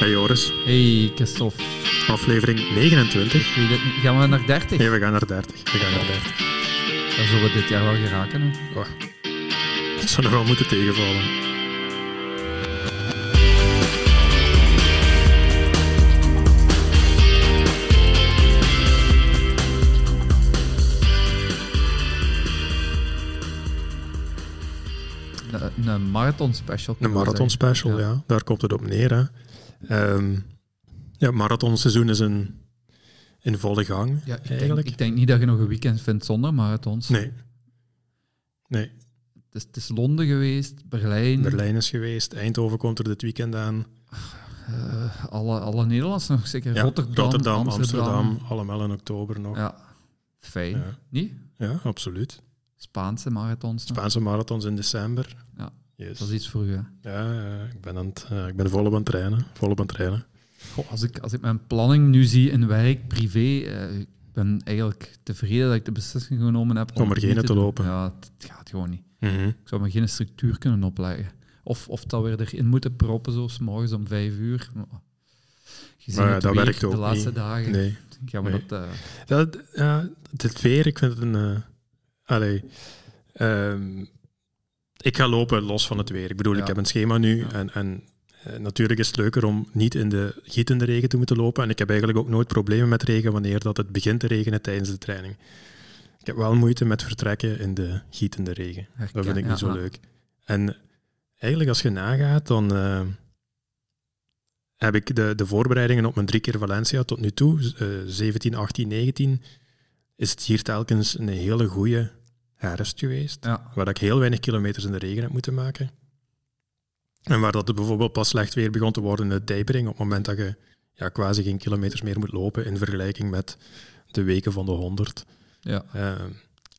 Hey Joris, Hey Christophe. aflevering 29. Ik weet het niet. Gaan we naar 30? Nee, we gaan naar 30. We gaan naar 30. Dan zullen we dit jaar wel geraken. Hè? Oh. Dat zou nog wel moeten tegenvallen. Een, marathon special. Een marathon special, ja. Daar komt het op neer. Hè. Ehm, ja, marathonseizoen is een, in volle gang, Ja, ik, denk, eigenlijk. ik denk niet dat je nog een weekend vindt zonder marathons. Nee. Nee, Het, is, het is Londen geweest, Berlijn, Berlijn is geweest, Eindhoven komt er dit weekend aan. eh, alle, alle Nederlands nog zeker. Ja, Rotterdam, Rotterdam, Amsterdam. Amsterdam, allemaal in oktober nog. Ja, Ja, fijn. Ja. Niet? absoluut. Spaanse marathons. nog. Spaanse marathons in december. Ja, Yes. Dat is iets voor u. Ja, ik ben, aan het, eh, ik ben volop aan het trainen. Volop aan het trainen. Goh, als, ik, als ik mijn planning nu zie in werk, privé, eh, ik ben eigenlijk tevreden dat ik de beslissing genomen heb Om er het geen te lopen. Ja, het, het gaat gewoon niet. Mhm. Ik zou me geen structuur kunnen opleggen. Of, of dat we erin moeten proppen, zoals morgens om vijf uur. Gezien Maar ja, dat werkt ook de laatste niet. dagen Nee. gaan we Nee. dat... eh, Dat, ja, het weer, ik vind het een... eh allee, ehm, ik ga lopen los van het weer. Ik bedoel, Ja. ik heb een schema nu Ja. en, en eh, natuurlijk is het leuker om niet in de gietende regen te moeten lopen. En ik heb eigenlijk ook nooit problemen met regen wanneer dat het begint te regenen tijdens de training. Ik heb wel moeite met vertrekken in de gietende regen. Dat vind ik niet zo leuk. En eigenlijk als je nagaat, dan eh, heb ik de, de voorbereidingen op mijn drie keer Valencia tot nu toe, eh 17, 18, 19, is het hier telkens een hele goede herfst geweest, Ja, waar ik heel weinig kilometers in de regen heb moeten maken. En waar dat het bijvoorbeeld pas slecht weer begon te worden in de op het moment dat je ja, quasi geen kilometers meer moet lopen in vergelijking met de weken van de 100. ja. Uh,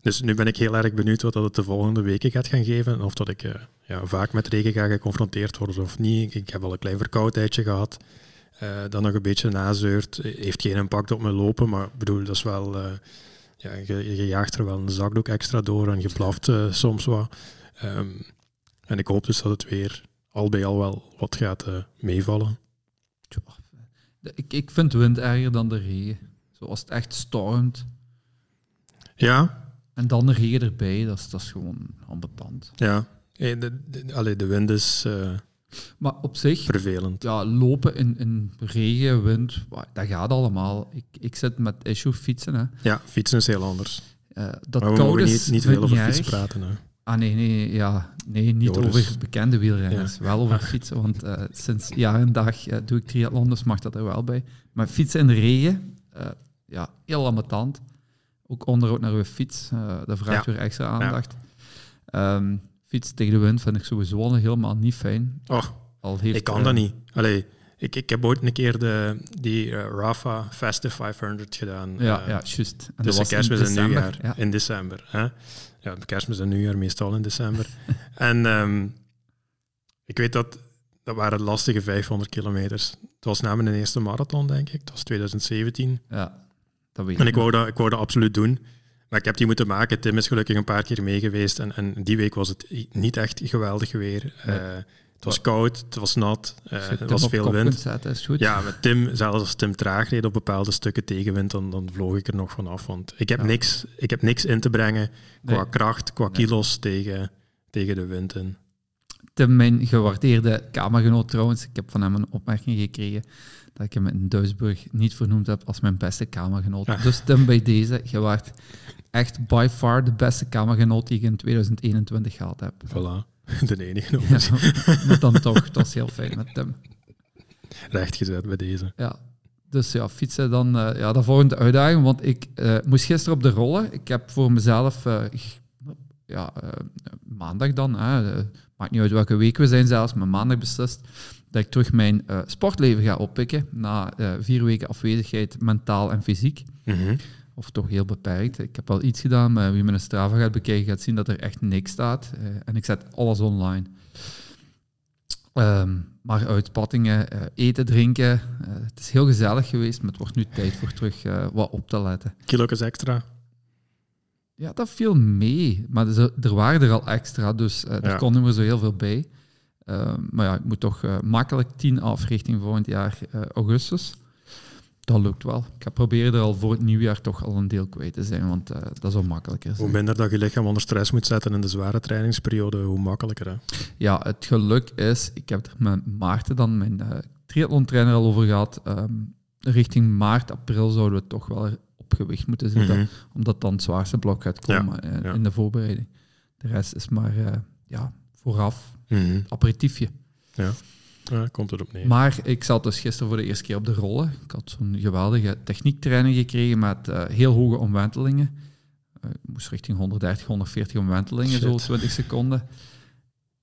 dus nu ben ik heel erg benieuwd wat dat het de volgende weken gaat gaan geven. En of dat ik uh, ja, vaak met regen ga geconfronteerd worden of niet. Ik heb al een klein verkoudheidje gehad. Uh, dan nog een beetje nazeurt. Heeft geen impact op mijn lopen, maar ik bedoel, dat is wel... Ja, je, je, jaagt er wel een zakdoek extra door en je blaft uh, soms wat. Um, en ik hoop dus dat het weer al bij al wel wat gaat uh, meevallen. Ik, ik vind wind erger dan de regen. Zoals het echt stormt. Ja, en dan de regen erbij, dat is, dat is gewoon ambetant. Ja, de, de, de, de wind is uh, maar op zich, vervelend. Ja, lopen in, in regen, wind, dat gaat allemaal. Ik, ik zit met issue fietsen. Hè. Ja, fietsen is heel anders. Uh, dat maar we mogen niet, niet veel over fietsen praten. Hè. Ah nee, nee, ja, nee niet Joris. over bekende wielrenners. Ja. Wel over fietsen, want uh, sinds jaar en dag uh, doe ik triathlon, dus mag dat er wel bij. Maar fietsen in de regen, ja, heel ambetant ook onderhoud naar uw fiets. Dat vraagt ja. weer extra aandacht. Ja. Um, fiets tegen de wind vind ik sowieso helemaal niet fijn. Oh, Al heeft, ik kan uh, dat niet. Allee, ik, ik heb ooit een keer de, die uh, Rafa Festive 500 gedaan. Ja, ja juist. En tussen kerstmis en nieuwjaar. Ja. In december. Hè? Ja, kerstmis en nieuwjaar meestal in december. en um, ik weet dat dat waren lastige 500 kilometers. Het was na mijn eerste marathon, denk ik. Dat was 2017. Ja. Dat weet en ik wou, dat, ik wou dat absoluut doen. Maar ik heb die moeten maken. Tim is gelukkig een paar keer mee geweest. En, en die week was het niet echt geweldig weer. Nee. Uh, het was koud, het was nat, uh, er was veel wind. Zetten, is goed. Ja, met Tim, zelfs als Tim traag reed op bepaalde stukken tegenwind, dan, dan vloog ik er nog vanaf. Want ik heb, ja. niks, ik heb niks in te brengen qua nee. kracht, qua nee. kilo's tegen, tegen de wind in. Tim, mijn gewaardeerde kamergenoot trouwens, ik heb van hem een opmerking gekregen dat ik hem in Duisburg niet vernoemd heb als mijn beste kamergenoot. Dus Tim, bij deze, je waart echt by far de beste kamergenoot die ik in 2021 gehad heb. Voilà, de enige nog. Ja, maar dan toch, dat is heel fijn met Tim. Rechtgezet bij deze. Ja, dus ja, fietsen dan, uh, ja, de volgende uitdaging, want ik uh, moest gisteren op de rollen. Ik heb voor mezelf, uh, ja, maandag dan, maakt niet uit welke week we zijn zelfs, maar maandag beslist dat ik terug mijn sportleven ga oppikken na vier weken afwezigheid mentaal en fysiek. Mm -hmm. Of toch heel beperkt. Ik heb wel iets gedaan, maar wie mijn Strava gaat bekijken gaat zien dat er echt niks staat. Uh, en ik zet alles online. Um, maar uitspattingen, eten, drinken, het is heel gezellig geweest, maar het wordt nu tijd voor terug wat op te letten. Kilo's extra? Ja, dat viel mee. Maar er, waren er al extra, dus er ja. kon niet meer zo heel veel bij. maar ja, ik moet toch makkelijk 10 af richting volgend jaar augustus dat lukt wel. Ik ga proberen er al voor het nieuwjaar toch al een deel kwijt te zijn, want uh, dat is wel makkelijker. Hoe minder dat je lichaam onder stress moet zetten in de zware trainingsperiode, hoe makkelijker. Hè? Ja, het geluk is, ik heb er met Maarten dan, mijn uh, triathlon-trainer, al over gehad. Um, richting maart, april zouden we toch wel op gewicht moeten zitten, mm omdat dan het zwaarste blok gaat komen eh, in de voorbereiding. De rest is maar ja, vooraf, mm aperitiefje. Ja. Ja, komt erop neer. Maar ik zat dus gisteren voor de eerste keer op de rollen. Ik had zo'n geweldige techniektraining gekregen met uh, heel hoge omwentelingen. Uh, ik moest richting 130, 140 omwentelingen, Shit. zo 20 seconden.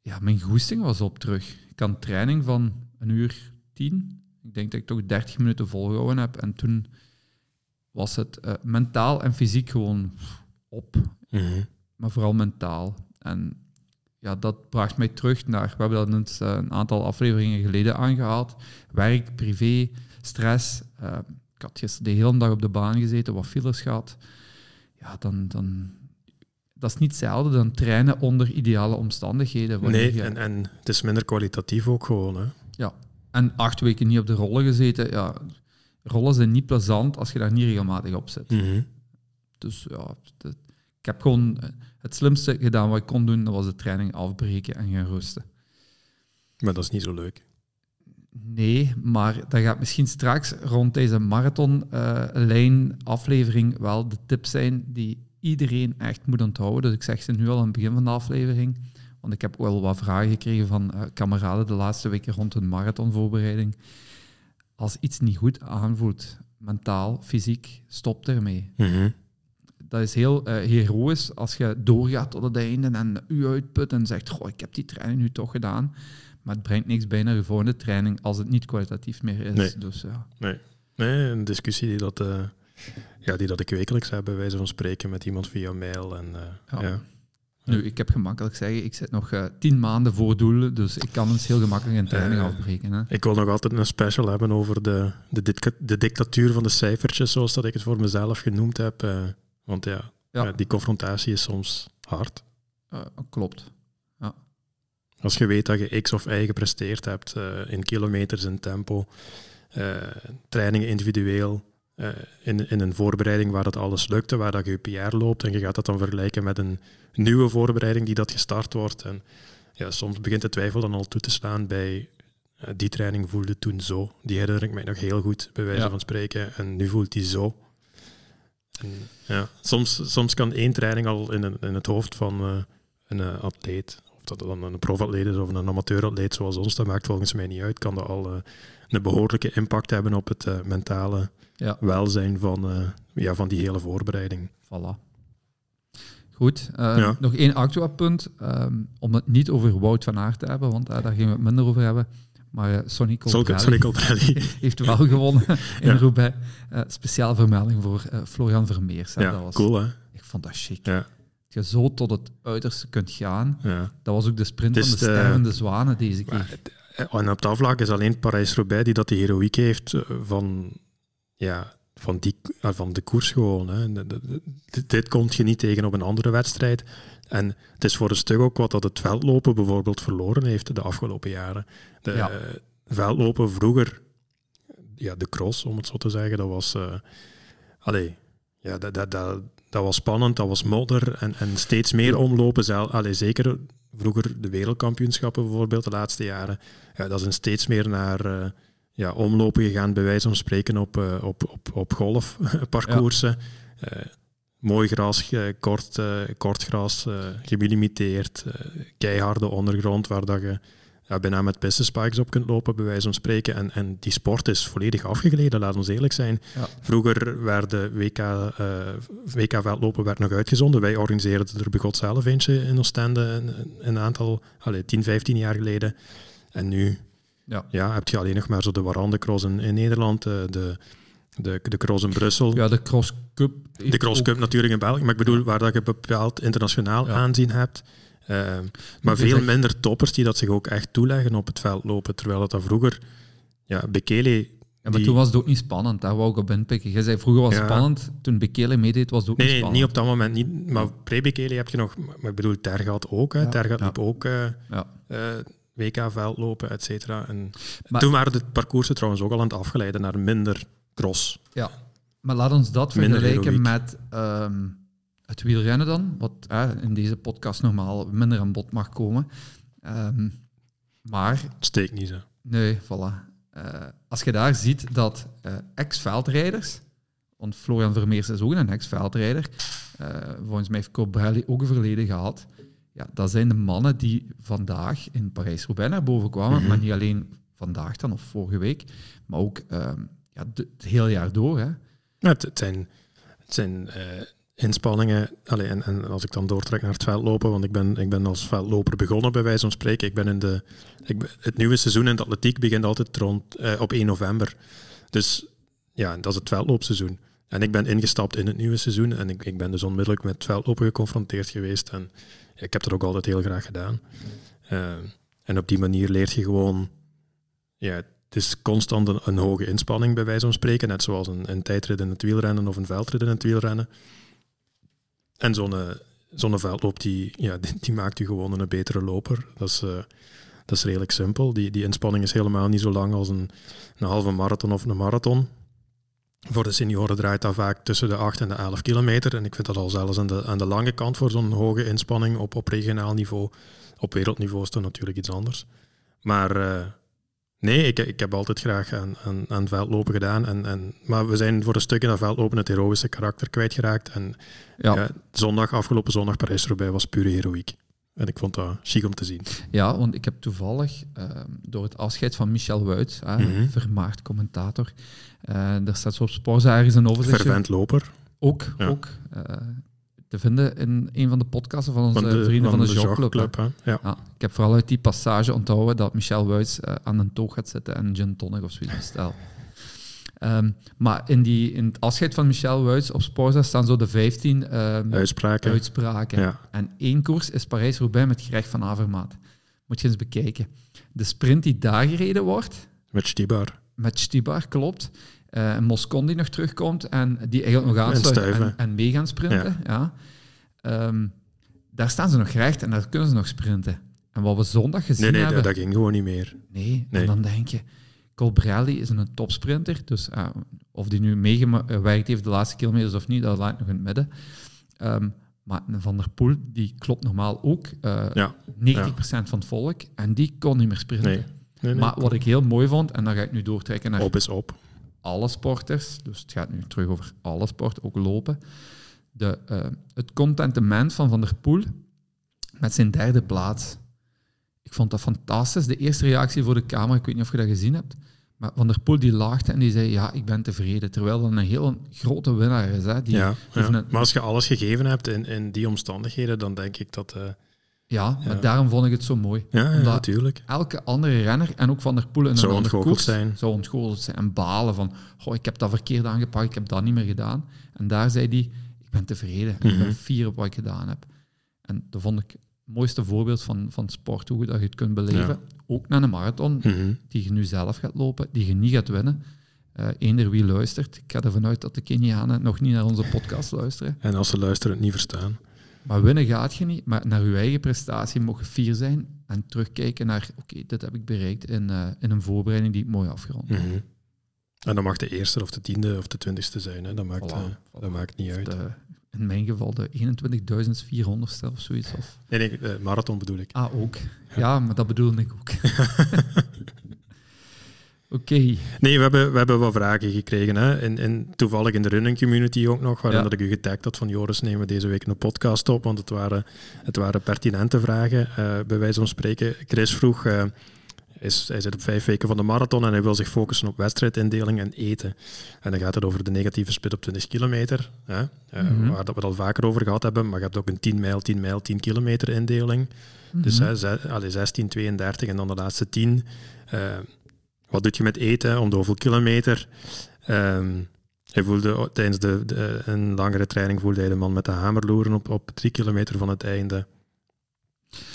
Ja, mijn goesting was op terug. Ik had een training van een uur tien. Ik denk dat ik toch 30 minuten volgehouden heb. En toen was het uh, mentaal en fysiek gewoon op. Mm -hmm. Maar vooral mentaal. En ja, dat bracht mij terug naar, we hebben dat eh, een aantal afleveringen geleden aangehaald, werk, privé, stress. Uh, ik had gisteren de hele dag op de baan gezeten, wat files gehad. Ja, dan, dan, dat is niet hetzelfde dan trainen onder ideale omstandigheden. Nee, en, en het is minder kwalitatief ook gewoon. Hè? Ja, en acht weken niet op de rollen gezeten. Ja, rollen zijn niet plezant als je daar niet regelmatig op zit. Mm Dus ja, ik heb gewoon het slimste gedaan wat ik kon doen, dat was de training afbreken en gaan rusten. Maar dat is niet zo leuk. Nee, maar dat gaat misschien straks rond deze marathonlijn uh, aflevering wel de tips zijn die iedereen echt moet onthouden. Dus ik zeg ze nu al aan het begin van de aflevering. Want ik heb wel wat vragen gekregen van uh, kameraden de laatste weken rond een marathonvoorbereiding. Als iets niet goed aanvoelt, mentaal, fysiek, stop ermee. Mm dat is heel uh, heroïs als je doorgaat tot het einde en u uitput en zegt, goh, ik heb die training nu toch gedaan. Maar het brengt niks bij naar je volgende training als het niet kwalitatief meer is. Nee, dus, ja. nee. nee een discussie die dat, uh, ja, die dat ik wekelijks heb, bij wijze van spreken, met iemand via mail. En, uh, ja. ja. Nu, ik heb gemakkelijk zeggen, ik zit nog uh, tien maanden voor doelen, dus ik kan eens heel gemakkelijk een training afbreken. Hè. Ik wil nog altijd een special hebben over de, de, de dictatuur van de cijfertjes, zoals dat ik het voor mezelf genoemd heb. Want ja, ja. die confrontatie is soms hard. Uh, klopt. Ja. Als je weet dat je X of Y gepresteerd hebt uh, in kilometers en tempo, uh, trainingen individueel, in, in een voorbereiding waar dat alles lukte, waar dat je je PR loopt en je gaat dat dan vergelijken met een nieuwe voorbereiding die dat gestart wordt. En ja, soms begint de twijfel dan al toe te slaan bij die training voelde toen zo. Die herinner ik mij nog heel goed, bij wijze van spreken. En nu voelt die zo. Ja, soms, soms kan één training al in, in het hoofd van uh, een uh, atleet, of dat dan een profatleet is of een amateuratleet zoals ons, dat maakt volgens mij niet uit, kan dat al uh, een behoorlijke impact hebben op het mentale ja. welzijn van, ja, van die hele voorbereiding. Voilà. Goed, ja. nog één actueel punt, um, om het niet over Wout van Aert te hebben, want daar gaan we het minder over hebben. Maar uh, Sonny Colbrelli heeft wel gewonnen in ja. Roubaix. Uh, speciale vermelding voor uh, Florian Vermeers. Ja, dat was, cool hè? Ik vond dat chic. Ja. Dat je zo tot het uiterste kunt gaan. Ja. Dat was ook de sprint van de stervende zwanen deze keer. En op dat vlak is alleen Parijs-Roubaix die dat die heroïek heeft van, ja, van, die, van de koers gewoon. Hè. Dit komt je niet tegen op een andere wedstrijd. En het is voor een stuk ook wat dat het veldlopen bijvoorbeeld verloren heeft de afgelopen jaren. De ja. veldlopen vroeger, ja, de cross om het zo te zeggen, dat was. Uh, allee, ja, dat, dat, dat, dat was spannend, dat was modder en, en steeds meer omlopen. Zelf, allee, zeker vroeger de wereldkampioenschappen bijvoorbeeld, de laatste jaren. Ja, dat zijn steeds meer naar uh, ja, omlopen gegaan, bij wijze van spreken, op, uh, op, op, op golfparcoursen. Ja mooi gras, kort, uh, kort gras, gemillimiteerd, keiharde ondergrond waar dat je ja, bijna met pistespikes op kunt lopen, bij wijze van spreken. En, en die sport is volledig afgegleden, laat ons eerlijk zijn. Vroeger werden WK, WK veldlopen werd nog uitgezonden. Wij organiseerden er begot zelf eentje in Oostende een, een aantal, allez, 10, 15 jaar geleden. En nu ja. Ja, heb je alleen nog maar zo de Warande in, in Nederland, de de, de cross in Brussel. Ja, de cross cup. De cross cup natuurlijk in België, maar ik bedoel waar dat je bepaald internationaal aanzien hebt. Uh, maar veel minder toppers die dat zich ook echt toeleggen op het veld lopen. Terwijl dat, dat vroeger, ja, Bekele. Ja, maar toen was het ook niet spannend, dat wou ik op inpikken. Je zei vroeger was het spannend, toen Bekele meedeed was het ook nee, niet spannend. Nee, niet op dat moment. Niet, maar pre-Bekele heb je nog, maar ik bedoel, Tergat ook. Hè. Tergat liep ook uh, WK-veldlopen, et cetera. En toen waren de parcoursen trouwens ook al aan het afgeleiden naar minder cross. Ja, maar laat ons dat vergelijken met ehm, het wielrennen dan, wat in deze podcast normaal minder aan bod mag komen. Um, maar... Steek niet zo. Nee, voilà. Uh, als je daar ziet dat uh, ex-veldrijders, want Florian Vermeers is ook een ex-veldrijder, uh, volgens mij heeft Cobrelli ook een verleden gehad, ja, dat zijn de mannen die vandaag in Parijs-Roubaix naar boven kwamen, mhm. maar niet alleen vandaag dan of vorige week, maar ook ehm, ja, het hele jaar door. Hè. Ja, het, zijn, het zijn inspanningen. Allee, en, en, als ik dan doortrek naar het veldlopen, want ik ben, ik ben als veldloper begonnen bij wijze van spreken. Ik ben in de, ik, het nieuwe seizoen in de atletiek begint altijd rond, eh, op 1 november. Dus ja, dat is het veldloopseizoen. En ik ben ingestapt in het nieuwe seizoen en ik, ik ben dus onmiddellijk met veldlopen geconfronteerd geweest. En ik heb dat ook altijd heel graag gedaan. Uh, en op die manier leert je gewoon ja, het is constant een, hoge inspanning, bij wijze van spreken. Net zoals een, een tijdrit in het wielrennen of een veldrit in het wielrennen. En zo'n eh, zo'n veldloop, die, ja, die, maakt u gewoon een betere loper. Dat is, uh, dat is redelijk simpel. Die, die inspanning is helemaal niet zo lang als een, een halve marathon of een marathon. Voor de senioren draait dat vaak tussen de 8 en de 11 kilometer. En ik vind dat al zelfs aan de, aan de lange kant voor zo'n hoge inspanning op, op regionaal niveau. Op wereldniveau is dat natuurlijk iets anders. Maar uh, Nee, ik, ik heb altijd graag aan, aan, aan veldlopen gedaan. En, en, maar we zijn voor een stuk in dat veldlopen het heroïsche karakter kwijtgeraakt. En ja. zondag, afgelopen zondag Parijs-Roubaix was pure heroïek. En ik vond dat chic om te zien. Ja, want ik heb toevallig uh, door het afscheid van Michel Wuits, uh, mm vermaard commentator, uh, daar staat zo op Sporza ergens een overzicht. Vervent loper. Ook, ook. Eh, te vinden in een van de podcasts van onze vrienden van de, de Club. ja. ja. ik heb vooral uit die passage onthouden dat Michel Wuits uh, aan een toog gaat zitten en gin tonic of zoiets bestel. Um, maar in, die, in het afscheid van Michel Wuits op Sporza staan zo de 15 um, ehm, uitspraken. uitspraken. Ja. En één koers is Parijs-Roubaix met Greg van Avermaat. Moet je eens bekijken. De sprint die daar gereden wordt... Met Stibar. Met Stibar, klopt uh, Moscon die nog terugkomt en die eigenlijk nog aansluiten en, en, mee gaan sprinten. Ja. Ehm, daar staan ze nog recht en daar kunnen ze nog sprinten. En wat we zondag gezien nee, nee, hebben... dat, ging gewoon niet meer. Nee, en dan denk je... Colbrelli is een topsprinter, dus uh, of die nu meegewerkt heeft de laatste kilometers of niet, dat laat ik nog in het midden. Um, maar Van der Poel, die klopt normaal ook uh, ja, 90% van het volk en die kon niet meer sprinten. Nee, maar wat ik heel mooi vond, en dan ga ik nu doortrekken naar... Op is op alle sporters, dus het gaat nu terug over alle sporten, ook lopen. De, uh, het contentement van Van der Poel met zijn derde plaats. Ik vond dat fantastisch. De eerste reactie voor de camera, ik weet niet of je dat gezien hebt, maar Van der Poel die lachte en die zei, ja, ik ben tevreden. Terwijl dat een heel grote winnaar is. Hè, die ja, maar als je alles gegeven hebt in, in die omstandigheden, dan denk ik dat... Uh ja, maar daarom vond ik het zo mooi. Ja, ja natuurlijk. Elke andere renner, en ook Van der Poel in een andere koers, zijn. zou ontgoocheld zijn. En balen van, goh, ik heb dat verkeerd aangepakt, ik heb dat niet meer gedaan. En daar zei hij, ik ben tevreden, ik ben mhm. fier op wat ik gedaan heb. En dat vond ik mooiste voorbeeld van, van sport, hoe dat je het kunt beleven. Ook naar een marathon, mhm. die je nu zelf gaat lopen, die je niet gaat winnen. Uh, eender wie luistert. Ik ga ervan uit dat de Kenianen nog niet naar onze podcast luisteren. En als ze luisteren, het niet verstaan. Maar winnen gaat je niet, maar naar je eigen prestatie mogen fier zijn en terugkijken naar, oké, dit heb ik bereikt in, uh, in een voorbereiding die ik mooi afgerond mm En dan mag de eerste of de tiende of de twintigste zijn, hè? Dat, maakt, uh, dat maakt niet uit. De, in mijn geval de 21.400ste of zoiets. Of... Nee, nee, de marathon bedoel ik. Ah, ook. Ja, maar dat bedoelde ik ook. Oké. Nee, we hebben, we hebben wat vragen gekregen. Hè? En, en toevallig in de running community ook nog, waarin dat ik u getagd had van Joris, nemen we deze week een podcast op, want het waren, het waren pertinente vragen, uh, bij wijze van spreken. Chris vroeg, uh, is, hij zit op vijf weken van de marathon en hij wil zich focussen op wedstrijdindeling en eten. En dan gaat het over de negatieve split op 20 kilometer, hè? Mm -hmm. waar dat we het al vaker over gehad hebben, maar je hebt ook een 10 mijl, 10 mijl, 10 kilometer indeling. Mm -hmm. Dus hè, 16, 32 en dan de laatste 10. Wat doe je met eten om de hoeveel kilometer? Um, hij voelde tijdens de, de, een langere training voelde hij de man met de hamerloeren op, op drie kilometer van het einde.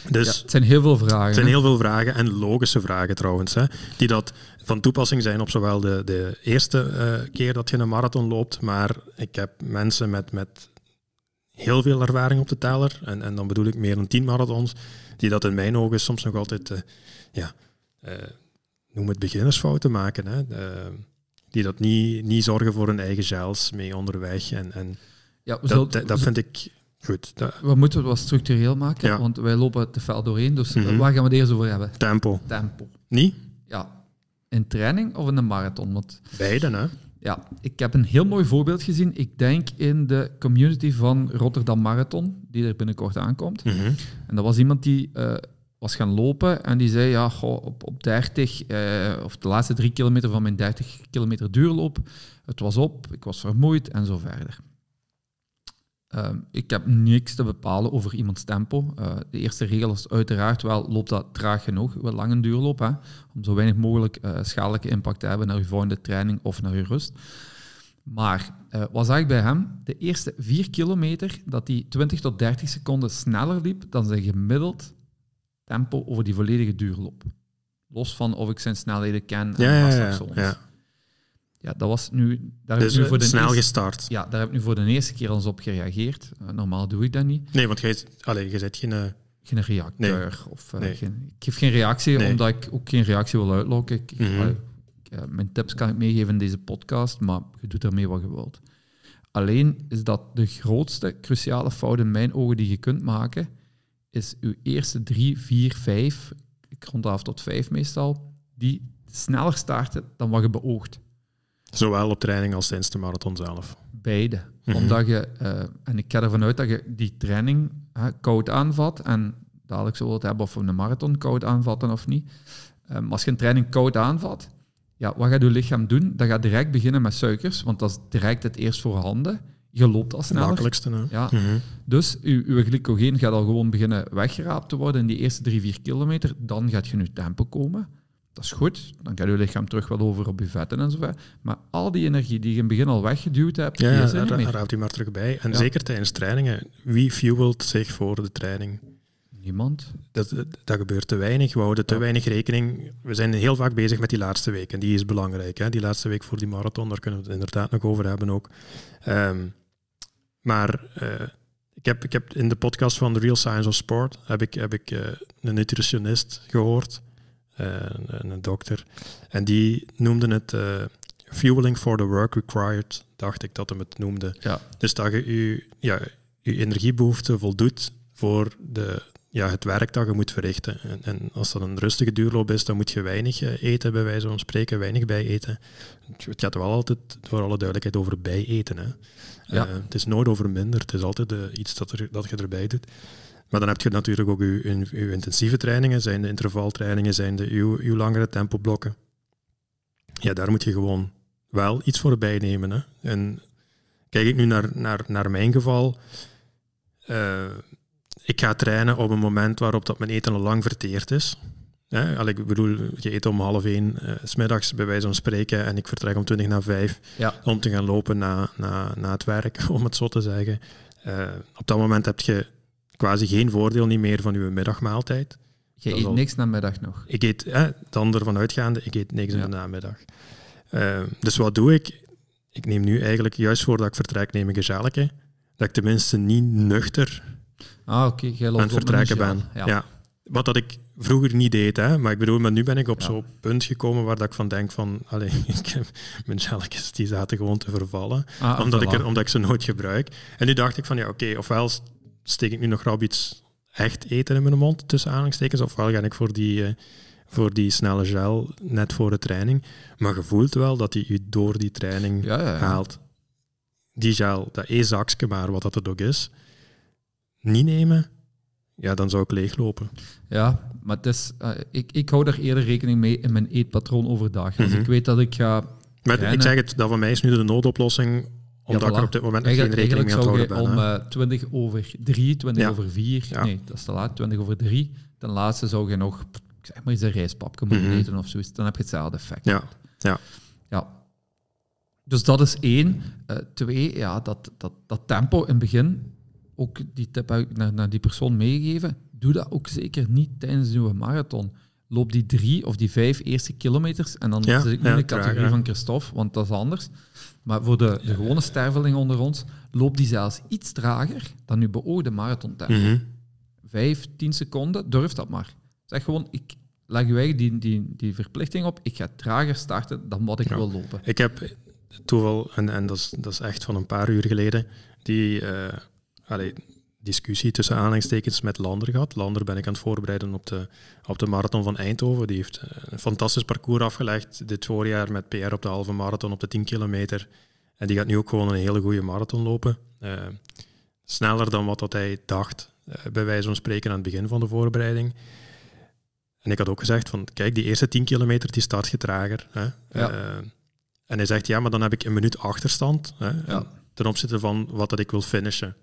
Dus het zijn heel veel vragen. Het zijn heel veel vragen en logische vragen trouwens, hè, die dat van toepassing zijn op zowel de, de eerste uh, keer dat je een marathon loopt, maar ik heb mensen met, met heel veel ervaring op de teller. En, en dan bedoel ik meer dan tien marathons. Die dat in mijn ogen soms nog altijd, uh, ja, uh, noem het beginnersfouten maken. Hè. die dat niet, niet zorgen voor hun eigen gels mee onderweg. En, en ja, dat, dat, vind ik goed. we moeten het wat structureel maken, want wij lopen te fel doorheen. Dus mm waar gaan we het eerst over hebben? Tempo. Tempo. Niet? Ja. In training of in een marathon? Want, Beide, hè? Ja, ik heb een heel mooi voorbeeld gezien. Ik denk in de community van Rotterdam Marathon, die er binnenkort aankomt. Mhm. En dat was iemand die uh, was gaan lopen en die zei, ja, goh, op, op 30, uh, eh, of de laatste drie kilometer van mijn 30 kilometer duurloop, het was op, ik was vermoeid en zo verder. Ehm, ik heb niks te bepalen over iemands tempo. Uh, de eerste regel is uiteraard wel, loopt dat traag genoeg, wel lang een duurloop, hè, om zo weinig mogelijk uh, schadelijke impact te hebben naar je volgende training of naar je rust. Maar uh, wat zag ik bij hem? De eerste vier kilometer dat hij 20 tot 30 seconden sneller liep dan zijn gemiddeld tempo over die volledige duurloop. Los van of ik zijn snelheden ken en ja, ja, ja, ja, dat was nu... Daar dus nu voor de snel gestart. Ja, daar heb ik nu voor de eerste keer eens op gereageerd. Uh, normaal doe ik dat niet. Nee, want jij, allez, je zet geen... Uh... Geen reacteur. Nee. Of, uh, nee. geen, ik geef geen reactie, nee. omdat ik ook geen reactie wil uitlokken. Ik, mm -hmm. mijn tips kan ik meegeven in deze podcast, maar je doet ermee wat je wilt. Alleen is dat de grootste cruciale fout in mijn ogen die je kunt maken, is uw eerste drie, vier, vijf, ik rond af tot vijf meestal, die sneller starten dan wat je beoogt. Zowel op training als tijdens de marathon zelf? Beide. Mhm. Omdat je, uh, en ik ga ervan uit dat je die training uh, koud aanvat. En dadelijk zullen we het hebben of we een marathon koud aanvatten of niet. Um, als je een training koud aanvat, ja, wat gaat je lichaam doen? Dat gaat direct beginnen met suikers, want dat is direct het eerst voorhanden. Je loopt al sneller. Het makkelijkste. Hè? Ja. Mhm. Dus je, je glycogeen gaat al gewoon beginnen weggeraapt te worden in die eerste drie, vier kilometer. Dan gaat je nu tempo komen dat is goed, dan gaat je lichaam terug wel over op je vetten en zo verder. Maar al die energie die je in het begin al weggeduwd hebt, ja, die is er niet raapt u maar terug bij. En zeker tijdens trainingen, wie fuelt zich voor de training? Niemand. Dat, dat gebeurt te weinig, we houden te weinig rekening. We zijn heel vaak bezig met die laatste week en die is belangrijk. Hè? Die laatste week voor die marathon, daar kunnen we het inderdaad nog over hebben ook. Um, maar uh, ik, heb, ik heb in de podcast van The Real Science of Sport heb ik, heb ik uh, een nutritionist gehoord eh, een dokter. En die noemde het uh, fueling for the work required, dacht ik dat hem het noemde. Ja. Dus dat je je, ja, je energiebehoefte voldoet voor de, ja, het werk dat je moet verrichten. En, en, als dat een rustige duurloop is, dan moet je weinig eh, eten, bij wijze van spreken, weinig bijeten. Het gaat wel altijd, voor alle duidelijkheid, over bijeten. Hè. Ja. het is nooit over minder, het is altijd iets dat, er, dat je erbij doet. Maar dan heb je natuurlijk ook je, je, intensieve trainingen, zijn de intervaltrainingen, zijn de uw, uw langere tempoblokken. Ja, daar moet je gewoon wel iets voor bijnemen. Hè. En kijk ik nu naar, naar, naar mijn geval, uh, ik ga trainen op een moment waarop dat mijn eten al lang verteerd is. Ja, ik bedoel, je eet om half één, uh, s smiddags bij wijze van spreken, en ik vertrek om twintig na vijf ja. om te gaan lopen na, na, na het werk, om het zo te zeggen. Uh, op dat moment heb je quasi geen voordeel niet meer van uw middagmaaltijd. Je eet niks na middag nog? Ik eet, eh, dan ervan uitgaande, ik eet niks in de namiddag. Uh, dus wat doe ik? Ik neem nu eigenlijk, juist voordat ik vertrek, neem ik een. Dat ik tenminste niet nuchter ah, okay. aan het vertrekken ben. Ja. Wat dat ik vroeger niet deed, hè. maar ik bedoel, maar nu ben ik op zo'n punt gekomen waar dat ik van denk van, allez, ik heb, mijn gelkjes die zaten gewoon te vervallen, ah, omdat, ik er, omdat ik ze nooit gebruik. En nu dacht ik van, ja oké, ofwel steek ik nu nog rap iets echt eten in mijn mond, tussen aanhalingstekens, ofwel ga ik voor die, uh, voor die snelle gel net voor de training. Maar je voelt wel dat hij je door die training haalt. Die gel, dat één zakje maar, wat dat het ook is, niet nemen, ja, dan zou ik leeglopen. Ja, maar het is, uh, ik, ik hou daar eerder rekening mee in mijn eetpatroon overdag. Als mhm. ik weet dat ik ga... Maar ik zeg het, dat voor mij is nu de noodoplossing omdat ik er op dit moment nog geen rekening mee aan houden ben. om uh, eh, 20 over 3, 20 over 4, nee, dat is te laat, 20 over 3. Ten laatste zou je nog, ik zeg maar eens een rijstpapje moeten mm eten of zoiets. Dan heb je hetzelfde effect. Ja, ja. ja. Dus dat is één. Uh, twee, ja, dat, dat, dat tempo in het begin, ook die tip heb ik naar, naar die persoon meegegeven, doe dat ook zeker niet tijdens uw marathon. loop die drie of die vijf eerste kilometers. En dan zit ik nu in de categorie van Christophe, want dat is anders. Maar voor de, de gewone sterveling onder ons loopt die zelfs iets trager dan uw beoogde marathontempo. Mm Vijf, tien seconden, durf dat maar. Zeg gewoon, ik leg je eigen die, die, die verplichting op. Ik ga trager starten dan wat ik wil lopen. Ik heb toeval, en, en dat, is, dat is echt van een paar uur geleden, die uh, discussie tussen aanhalingstekens met Lander gehad. Lander ben ik aan het voorbereiden op de, op de marathon van Eindhoven. Die heeft eh, een fantastisch parcours afgelegd dit voorjaar met PR op de halve marathon op de 10 kilometer. En die gaat nu ook gewoon een hele goede marathon lopen. Uh, sneller dan wat dat hij dacht, uh, bij wijze van spreken aan het begin van de voorbereiding. En ik had ook gezegd van, kijk, die eerste 10 kilometer die start je trager. Hè? Ja. en hij zegt, ja, maar dan heb ik een minuut achterstand hè? Ja. ten opzichte van wat dat ik wil finishen.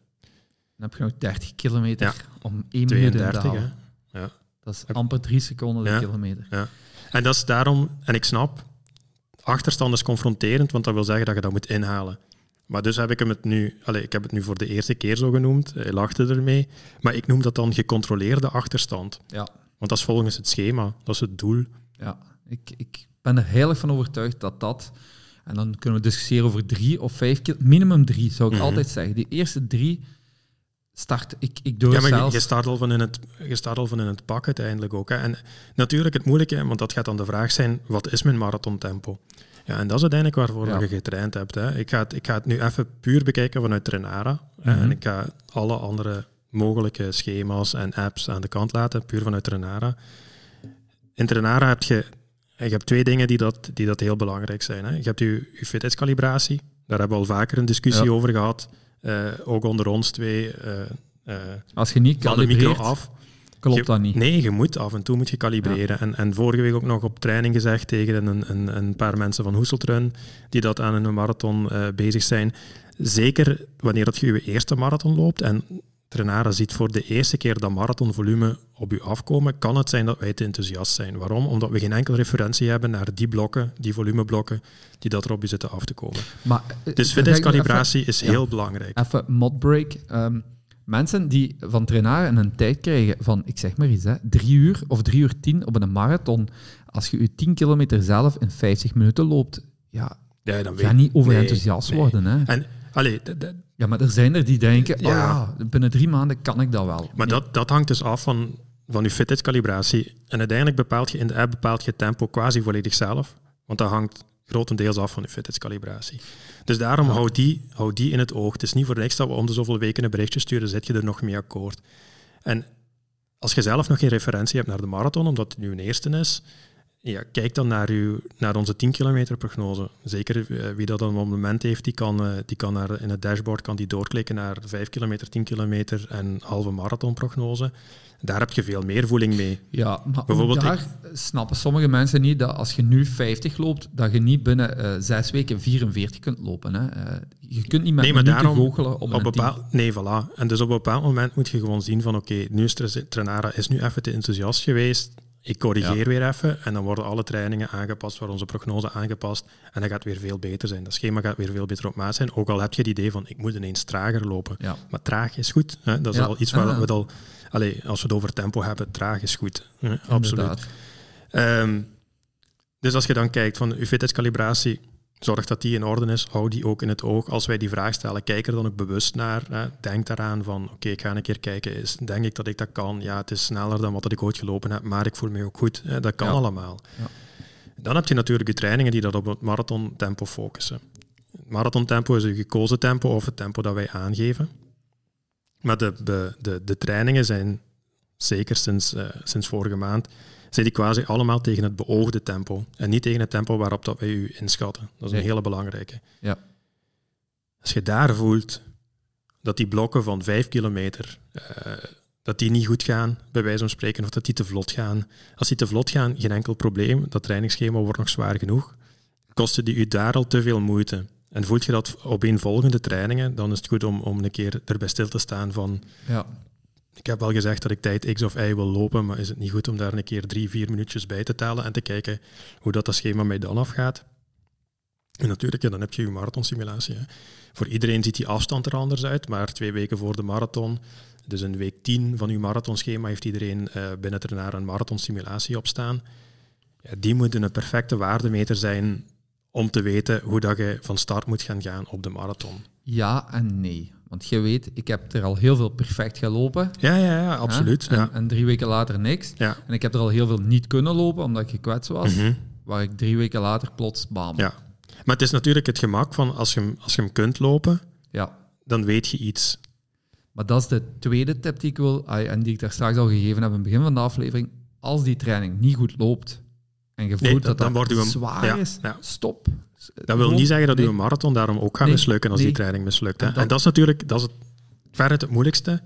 Dan heb je nog 30 kilometer om 1 minuut te halen. Ja. Dat is amper 3 seconden de kilometer. Ja. En dat is daarom, en ik snap, achterstand is confronterend, want dat wil zeggen dat je dat moet inhalen. Maar dus heb ik hem het nu, allez, ik heb het nu voor de eerste keer zo genoemd, hij lachte ermee, maar ik noem dat dan gecontroleerde achterstand. Ja. Want dat is volgens het schema, dat is het doel. Ja, ik, ik ben er heilig van overtuigd dat dat, en dan kunnen we discussiëren over drie of vijf keer, minimum drie zou ik mhm. altijd zeggen. Die eerste drie start. Ik, ik doe ja, maar zelfs... je, start al van in het, je start al van in het pak uiteindelijk ook. Hè. En natuurlijk het moeilijke, want dat gaat dan de vraag zijn, wat is mijn marathontempo? Ja, en dat is uiteindelijk waarvoor je getraind hebt. Hè. Ik, ga het, ik ga het nu even puur bekijken vanuit Trenara. En mhm. ik ga alle andere mogelijke schema's en apps aan de kant laten, puur vanuit Trenara. In Trenara heb je, je hebt twee dingen die dat, die dat heel belangrijk zijn. Hè. Je hebt je, je fitheidscalibratie, daar hebben we al vaker een discussie over gehad. Eh, ook onder ons twee. Eh, eh, Als je niet kalibreert, af. klopt dat niet. Nee, je moet af en toe moet je kalibreren. En, en vorige week ook nog op training gezegd tegen een, een, een paar mensen van Hoeseltrun die dat aan een marathon bezig zijn. Zeker wanneer dat je je eerste marathon loopt en Trenara ziet voor de eerste keer dat marathonvolume op u afkomen, kan het zijn dat wij te enthousiast zijn. Waarom? Omdat we geen enkele referentie hebben naar die blokken, die volumeblokken, die dat er op u zitten af te komen. Maar, eh, dus fitnesscalibratie is heel belangrijk. Even modbreak. Um, mensen die van Trenara een tijd krijgen van, ik zeg maar iets, hè, drie uur of drie uur tien op een marathon, als je je tien kilometer zelf in 50 minuten loopt, ja, ja dan ga niet overenthousiast nee, worden. Hè. En, allee, ja, maar er zijn er die denken, ja. Oh ja, binnen drie maanden kan ik dat wel. Maar dat, dat hangt dus af van, van je fitheidscalibratie. En uiteindelijk bepaalt je in de app bepaalt je tempo quasi volledig zelf. Want dat hangt grotendeels af van je fitheidscalibratie. Dus daarom ja. houd, die, houd die in het oog. Het is niet voor niks dat we om de zoveel weken een berichtje sturen, zet je er nog mee akkoord. En als je zelf nog geen referentie hebt naar de marathon, omdat het nu een eerste is, ja, kijk dan naar, uw, naar onze 10 kilometer prognose. Zeker uh, wie dat op het moment heeft, die kan, uh, die kan naar, in het dashboard kan die doorklikken naar 5 kilometer, 10 kilometer en halve marathon prognose. Daar heb je veel meer voeling mee. Ja, maar Bijvoorbeeld daar snappen sommige mensen niet dat als je nu 50 loopt, dat je niet binnen uh, eh, 6 weken 44 kunt lopen. Hè. je kunt niet met nee, maar daarom, goochelen op, op een bepaald, Nee, voilà. En dus op een bepaald moment moet je gewoon zien van oké, nu is Trenara is nu even te enthousiast geweest ik corrigeer weer even en dan worden alle trainingen aangepast, waar onze prognose aangepast en dat gaat weer veel beter zijn. Dat schema gaat weer veel beter op maat zijn, ook al heb je het idee van ik moet ineens trager lopen. Maar traag is goed. Hè? Dat is al iets waar we het al... Allez, als we het over tempo hebben, traag is goed. Hè? Absoluut. Um, dus als je dan kijkt van uw fitheidscalibratie, Zorg dat die in orde is, hou die ook in het oog. Als wij die vraag stellen, kijk er dan ook bewust naar. Hè. Denk daaraan van, oké, ik ga een keer kijken. Is, denk ik dat ik dat kan? Ja, het is sneller dan wat ik ooit gelopen heb, maar ik voel me ook goed. Hè. Dat kan allemaal. Ja. Dan heb je natuurlijk je trainingen die dat op het marathontempo focussen. Het marathontempo is een gekozen tempo of het tempo dat wij aangeven. Maar de, de, de, de trainingen zijn, zeker sinds, uh, sinds vorige maand, zijn die quasi allemaal tegen het beoogde tempo. En niet tegen het tempo waarop dat wij u inschatten. Dat is een hele belangrijke. Ja. Als je daar voelt dat die blokken van vijf kilometer, uh, dat die niet goed gaan, bij wijze van spreken, of dat die te vlot gaan. Als die te vlot gaan, geen enkel probleem. Dat trainingsschema wordt nog zwaar genoeg. Kosten die u daar al te veel moeite? En voelt je dat op een volgende trainingen, dan is het goed om, om een keer erbij stil te staan van... Ja ik heb wel gezegd dat ik tijd X of Y wil lopen, maar is het niet goed om daar een keer drie, vier minuutjes bij te tellen en te kijken hoe dat, dat schema mij dan afgaat? En natuurlijk, dan heb je je marathonsimulatie. Voor iedereen ziet die afstand er anders uit, maar twee weken voor de marathon, dus in week 10 van uw marathonschema, heeft iedereen uh, binnen er een marathonsimulatie op staan. Ja, die moet een perfecte waardemeter zijn om te weten hoe dat je van start moet gaan gaan op de marathon. Ja en nee. Want je weet, ik heb er al heel veel perfect gelopen. Ja, ja, ja absoluut. En, ja. en, drie weken later niks. Ja. En ik heb er al heel veel niet kunnen lopen, omdat ik gekwetst was. Mhm. Waar ik drie weken later plots bam. Ja. Maar het is natuurlijk het gemak van als je, hem- als je hem kunt lopen, ja. dan weet je iets. Maar dat is de tweede tip die ik wil, en die ik daar straks al gegeven heb in het begin van de aflevering. Als die training niet goed loopt en je voelt Nee, dat dan- dat, zwaar ja, is, ja. stop. Dat wil niet zeggen dat nee. uw marathon daarom ook gaat Nee, mislukken als die training mislukt. Hè? En En, dat- is natuurlijk dat is het, veruit het moeilijkste,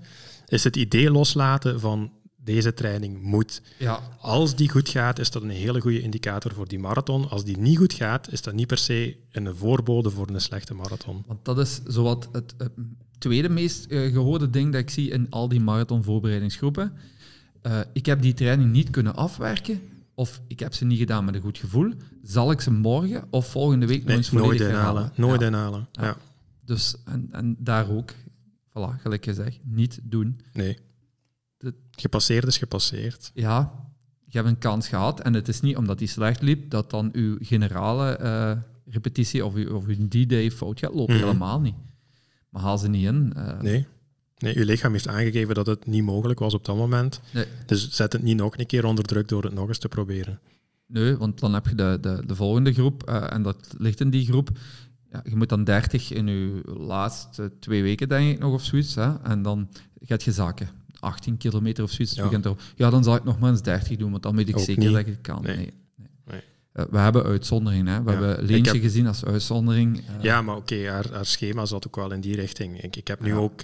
is het idee loslaten van deze training moet. Ja, Als die goed gaat, is dat een hele goede indicator voor die marathon. Als die niet goed gaat, is dat niet per se een voorbode voor een slechte marathon. want dat is zowat het, het tweede meest eh, gehoorde ding dat ik zie in al die marathonvoorbereidingsgroepen. Eh, ik heb die training niet kunnen afwerken, of ik heb ze niet gedaan met een goed gevoel. Zal ik ze morgen of volgende week nog eens nooit volledig inhalen. herhalen? Nooit Ja. inhalen. Ja. Ja. Dus, en, en daar ook, voilà, gelijk gezegd, niet doen. Nee. Dat- Gepasseerd is gepasseerd. Ja, je hebt een kans gehad en het is niet omdat die slecht liep dat dan uw generale eh, repetitie of uw, of uw D-day fout gaat lopen. Mhm. Helemaal niet. Maar haal ze niet in. eh, Nee. Nee, uw lichaam heeft aangegeven dat het niet mogelijk was op dat moment. nee. Dus zet het niet nog een keer onder druk door het nog eens te proberen. Nee, want dan heb je de, de, de volgende groep eh, en dat ligt in die groep. Ja, je moet dan 30 in je laatste twee weken, denk ik nog, of zoiets. Hè? En dan gaat je zakken. 18 kilometer of zoiets. Ja. Begint erop. ja, dan zal ik nog maar eens 30 doen, want dan weet ik Ook zeker niet. dat ik het kan. Nee. Nee. Eh, we hebben uitzonderingen. Hè? We Ja. hebben Leentje heb- gezien als uitzondering. eh, Ja, maar oké, haar, haar schema zat ook wel in die richting. Ik, ik heb nu ook,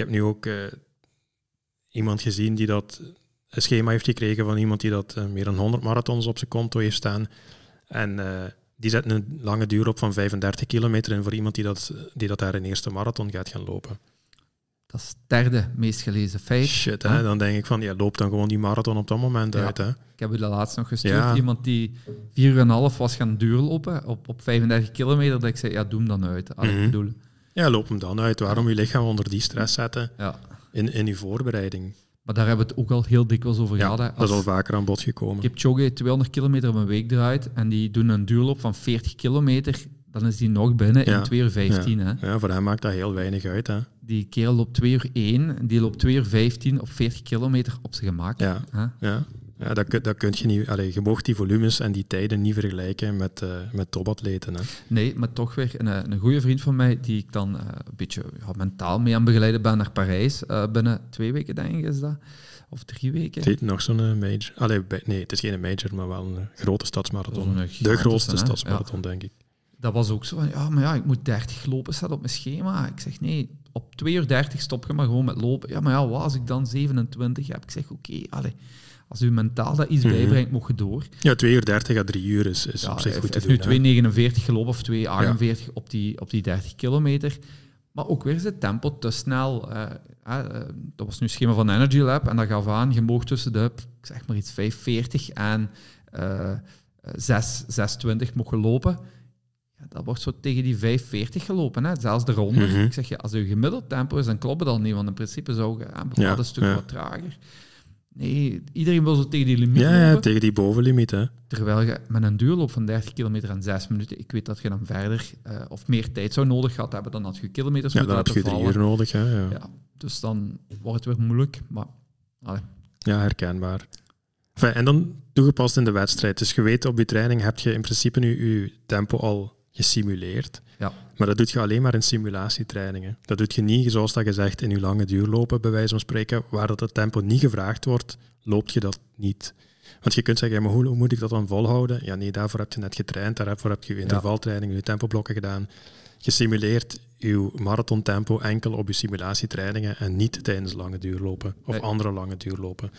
heb nu ook eh, iemand gezien die dat een schema heeft gekregen van iemand die dat eh, meer dan 100 marathons op zijn konto heeft staan. En eh, die zet een lange duur op van 35 kilometer in voor iemand die dat, die dat daar een eerste marathon gaat gaan lopen. Dat is het derde meest gelezen feit. Shit, hè? dan denk ik van, ja, loop dan gewoon die marathon op dat moment Ja. uit. Hè? Ik heb u dat laatst nog gestuurd. Ja. Iemand die 4 uur en een half was gaan duurlopen op, op 35 kilometer. Dat ik zei, ja, doe hem dan uit. Allee, Mhm. bedoel, Ja, loop hem dan uit. Waarom je lichaam onder die stress zetten ja. in, in je voorbereiding? Maar daar hebben we het ook al heel dikwijls over Ja, gehad. hè. dat is al vaker aan bod gekomen. Kipchoge 200 kilometer op een week draait en die doen een duurloop van 40 kilometer, dan is die nog binnen Ja. in 2 uur 15. Hè. Ja, voor hem maakt dat heel weinig uit. Hè? Die kerel loopt 2 uur 1, die loopt 2 uur 15 op 40 kilometer op zijn gemak. Ja. Hè. Ja, ja dat, dat kun je niet. Allee, je mocht die volumes en die tijden niet vergelijken met, eh met topatleten. Hè. Nee, maar toch weer een, een goede vriend van mij, die ik dan eh, een beetje ja, mentaal mee aan begeleiden ben naar Parijs. eh, binnen twee weken, denk ik, is dat. Of drie weken. Heet nog zo'n eh, major. Allee, bij- nee, het is geen major, maar wel een eh, grote stadsmarathon. De grootste stadsmarathon, denk ik. Dat was ook zo van, ja, maar ja, ik moet 30 lopen zetten op mijn schema. Ik zeg, nee, op 2 uur 30 stop je maar gewoon met lopen. Ja, maar ja, wat als ik dan 27 heb? Ik zeg, oké, allee, als u mentaal dat iets Mhm. bijbrengt, mocht je door. Ja, 2 uur 30 à 3 uur is, is Ja, op zich goed te doen. nu hè. 2,49 gelopen of 2,48 op, die, op die 30 kilometer. Maar ook weer is het tempo te snel. eh, eh, eh, dat was nu het schema van Energy Lab en dat gaf aan, je mocht tussen de, ik zeg maar iets, 5,40 en eh 6, 6,20 mocht je lopen. Ja, dat wordt zo tegen die 5,40 gelopen, hè? zelfs eronder. Mhm. Ik zeg, ja, als je gemiddeld tempo is, dan klopt het al niet, want in principe zou je aan bepaalde stukken wat trager. Nee, iedereen wil zo tegen die limiet Ja, ja, tegen die bovenlimiet. Hè. Terwijl je met een duurloop van 30 kilometer en 6 minuten, ik weet dat je dan verder eh, of meer tijd zou nodig gehad hebben, dan had je kilometers Ja, dan heb je laten drie vallen. uur nodig. Hè, ja. Ja, dus dan wordt het weer moeilijk. Maar allee, Ja, herkenbaar. Enfin, en dan toegepast in de wedstrijd. Dus je weet, op je training heb je in principe nu je tempo al gesimuleerd. Ja. Maar dat doet je alleen maar in simulatietrainingen. Dat doet je niet, zoals dat gezegd, in je lange duurlopen, bij wijze van spreken, waar dat het tempo niet gevraagd wordt, loopt je dat niet. Want je kunt zeggen, ja, maar hoe, hoe moet ik dat dan volhouden? Ja, nee, daarvoor heb je net getraind, daarvoor heb je je intervaltraining, je tempoblokken gedaan. Je simuleert je marathontempo enkel op je simulatietrainingen en niet tijdens lange duurlopen of Nee. andere lange duurlopen.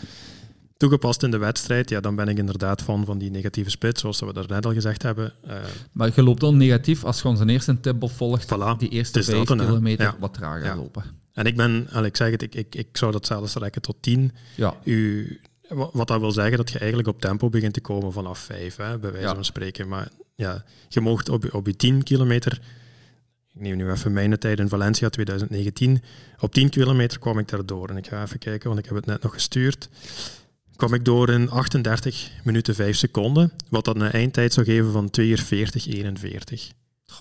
Toegepast in de wedstrijd, ja, dan ben ik inderdaad van, van die negatieve split, zoals we daar net al gezegd hebben. Eh, maar je loopt dan negatief als je onze eerste tip opvolgt, Voilà, die eerste het is 5 dat dan, hè. kilometer Ja. wat trager Ja. lopen. en ik ben, ik zeg het, ik, ik, ik zou dat zelfs rekken tot 10. Ja, U, wa- wat dat wil zeggen dat je eigenlijk op tempo begint te komen vanaf 5, hè, bij wijze Ja. van spreken. Maar ja, je mocht op, op je 10 kilometer, ik neem nu even mijn tijd in Valencia 2019, op 10 kilometer kwam ik daardoor. En ik ga even kijken, want ik heb het net nog gestuurd. Kwam ik door in 38 minuten 5 seconden, wat dat een eindtijd zou geven van 2 uur 40, 41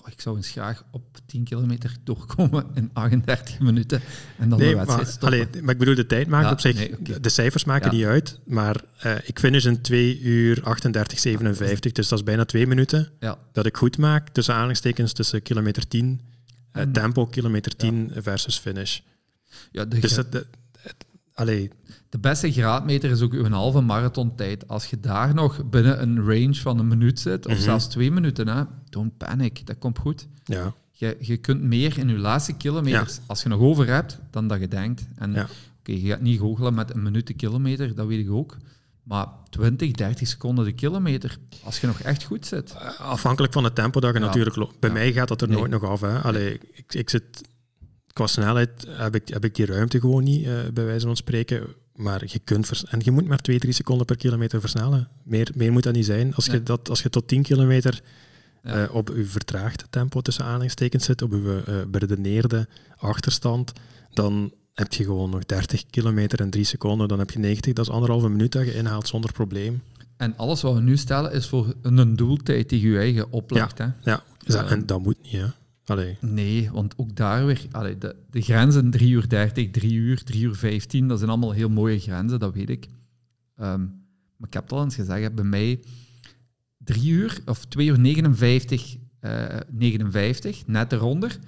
ik zou eens graag op 10 kilometer doorkomen in 38 minuten en dan nee, de wedstrijd maar, stoppen. Allee, maar ik bedoel, de tijd maakt op zich... De cijfers maken niet uit, maar uh, ik finish in 2 uur 38, 57, dus dat is bijna 2 minuten dat ik goed maak, tussen aanhalingstekens tussen kilometer 10, uh, tempo kilometer 10 versus finish. Ja, de dus dat, allee, de beste graadmeter is ook een halve marathontijd. Als je daar nog binnen een range van een minuut zit, of mhm. zelfs twee minuten, hè, don't panic, dat komt goed. Ja. Je, je kunt meer in je laatste kilometers, als je nog over hebt, dan dat je denkt. En ja. oké, je gaat niet goochelen met een minuut de kilometer, dat weet ik ook. Maar 20, 30 seconden de kilometer, als je nog echt goed zit. Eh, afhankelijk van het tempo dat je natuurlijk loopt. Bij mij gaat dat er nooit nog af. Hè. Allee, ik, ik zit, qua snelheid heb ik, heb ik die ruimte gewoon niet, uh, bij wijze van spreken maar je kunt en je moet maar 2, 3 seconden per kilometer versnellen. Meer, meer moet dat niet zijn. Als, je, dat, als je tot 10 kilometer uh, op je vertraagde tempo tussen aanhalingstekens zit, op je uh, beredeneerde achterstand, dan heb je gewoon nog 30 kilometer en 3 seconden. Dan heb je 90, dat is anderhalve minuut dat je inhaalt zonder probleem. En alles wat we nu stellen is voor een doeltijd die je eigen oplegt. Ja, hè? ja. en dat moet niet. Hè? Nee, want ook daar weer, allee, de, de grenzen 3 uur 30, 3 uur, 3 uur 15, dat zijn allemaal heel mooie grenzen, dat weet ik. Um, maar ik heb het al eens gezegd, bij mij 3 uur of 2 uur 59, uh, 59, net eronder,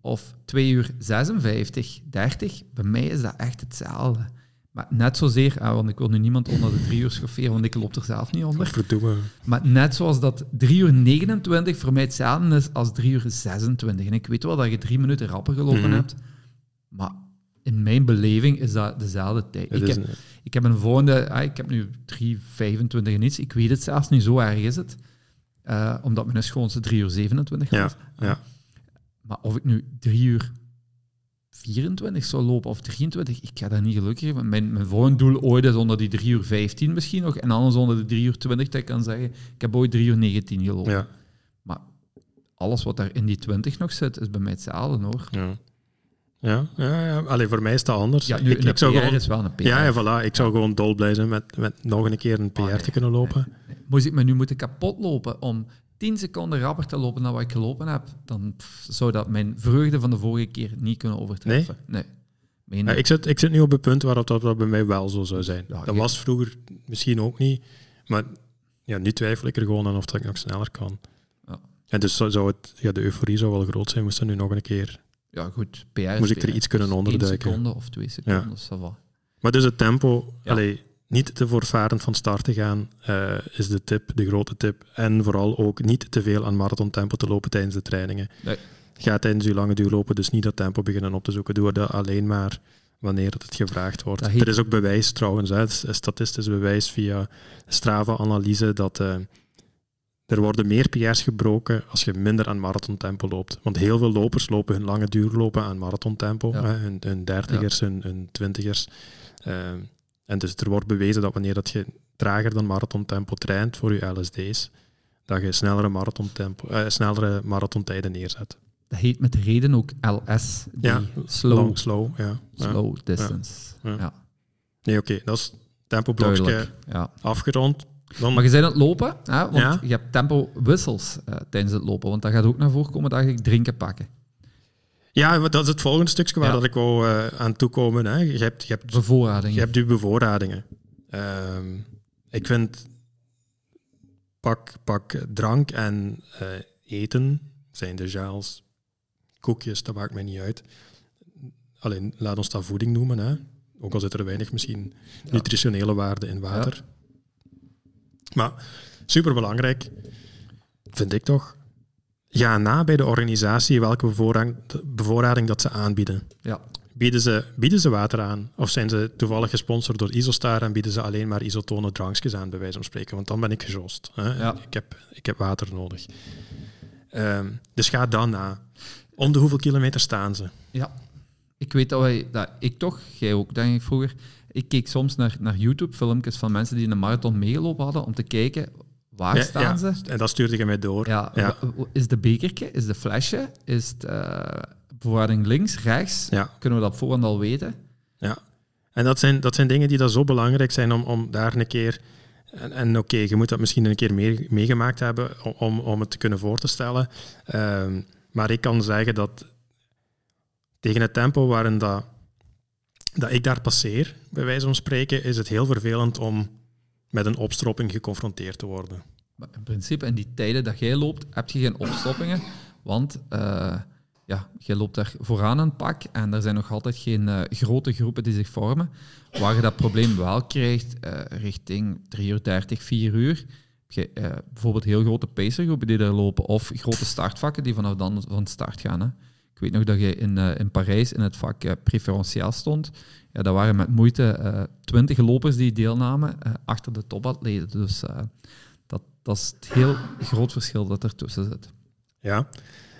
of 2 uur 56, 30, bij mij is dat echt hetzelfde. Maar net zozeer, ah, want ik wil nu niemand onder de drie uur schofferen, want ik loop er zelf niet onder. Verdomme. Maar net zoals dat 3 uur 29 voor mij hetzelfde is als 3 uur 26. En ik weet wel dat je drie minuten rapper gelopen mhm. hebt, maar in mijn beleving is dat dezelfde tijd. Ik heb, ik heb, een volgende, ah, ik heb nu 3,25 en iets, ik weet het zelfs niet, zo erg is het. Uh, omdat mijn schoonste 3 uur 27 was. Ja, ja. Maar of ik nu 3 uur 24 zou lopen of 23, ik ga dat niet gelukkig Mijn, mijn volgende doel ooit is onder die 3 uur 15 misschien nog. En anders onder de 3 uur 20 dat ik kan zeggen, ik heb ooit 3 uur 19 gelopen. Ja. Maar alles wat daar in die 20 nog zit, is bij mij hetzelfde hoor. Ja. Ja, ja, ja. Allee, voor mij is dat anders. Ja, nu, ik, ik zou gewoon, is wel een PR. Ja, ja, voilà. Ik zou gewoon dol blij zijn met, met nog een keer een PR te kunnen lopen. Moest ik me nu moeten kapot lopen om 10 seconden rapper te lopen dan wat ik gelopen heb, dan zou dat mijn vreugde van de vorige keer niet kunnen overtreffen. Nee. nee. Ja, ik, zit, ik zit nu op het punt waarop dat bij mij wel zo zou zijn. dat was vroeger misschien ook niet, maar ja, nu twijfel ik er gewoon aan of dat ik nog sneller kan. Ja. En dus zou het, ja, de euforie zou wel groot zijn, moest er nu nog een keer... Ja, goed. PR moest ik er iets kunnen onderduiken. Een seconde of twee seconden, ja. Maar dus het tempo... Ja niet te voortvarend van start te gaan, uh, is de tip, de grote tip. En vooral ook niet te veel aan marathontempo te lopen tijdens de trainingen. Nee. Ga tijdens je lange duurlopen dus niet dat tempo beginnen op te zoeken. Doe dat alleen maar wanneer het gevraagd wordt. Er is ook bewijs trouwens, hè, statistisch bewijs via Strava-analyse, dat uh, er worden meer PR's gebroken als je minder aan marathontempo loopt. Want heel veel lopers lopen hun lange duurlopen aan marathontempo, ja. hun, hun dertigers, ja. hun, hun twintigers. Uh, en dus er wordt bewezen dat wanneer dat je trager dan marathontempo traint voor je LSD's, dat je snellere, marathontempo, uh, snellere marathontijden neerzet. Dat heet met reden ook LS, die ja, slow, slow, ja. slow distance. Ja. Nee, oké, dat is tempoblokje ja. afgerond. Dan... Maar je bent aan het lopen, hè, want je hebt tempo-wissels uh, tijdens het lopen, want dat gaat ook naar voren komen dat je drinken pakken. Ja, dat is het volgende stukje waar dat ik wou uh, aan toekomen. Hè. Je hebt, je hebt bevoorradingen. Je hebt je bevoorradingen. Uh, ik vind pak, pak drank en uh, eten, zijn de gels, koekjes, dat maakt mij niet uit. Alleen laat ons dat voeding noemen. Hè. Ook al zit er weinig misschien nutritionele waarde in water. Ja. Maar superbelangrijk, vind ik toch, ga na bij de organisatie welke bevoorrading dat ze aanbieden. Ja. Bieden ze, bieden ze water aan? Of zijn ze toevallig gesponsord door Isostar en bieden ze alleen maar isotone drankjes aan, bij wijze van spreken? Want dan ben ik gejost. Hè? Ik, heb, ik heb water nodig. Um, dus ga dan na. Om de hoeveel kilometer staan ze? Ja, ik weet dat, wij, dat ik toch, jij ook denk ik vroeger, ik keek soms naar, naar YouTube-filmpjes van mensen die een marathon meegelopen hadden om te kijken Waar staan ze? En dat stuurde je mij door. Ja, Is de bekertje, is de flesje, is de uh, bewaarding links, rechts? Kunnen we dat voorhand al weten? Ja, en dat zijn, dat zijn dingen die dat zo belangrijk zijn om, om daar een keer... En, en oké, je moet dat misschien een keer mee, meegemaakt hebben om, om het te kunnen voor te stellen. Ehm, maar ik kan zeggen dat tegen het tempo waarin dat, dat ik daar passeer, bij wijze van spreken, is het heel vervelend om met een opstropping geconfronteerd te worden. Maar in principe, in die tijden dat jij loopt, heb je geen opstoppingen, want uh, ja, je loopt daar vooraan een pak en er zijn nog altijd geen uh, grote groepen die zich vormen. Waar je dat probleem wel krijgt, uh, richting 3 uur 30, 4 uur, heb je bijvoorbeeld heel grote pacergroepen die daar lopen, of grote startvakken die vanaf dan van start gaan. Hè. Ik weet nog dat je in, in Parijs in het vak preferentieel stond ja, dat waren met moeite uh, twintig lopers die deelnamen uh, achter de topatleten. Dus uh, dat, dat is het heel groot verschil dat ertussen zit. Ja,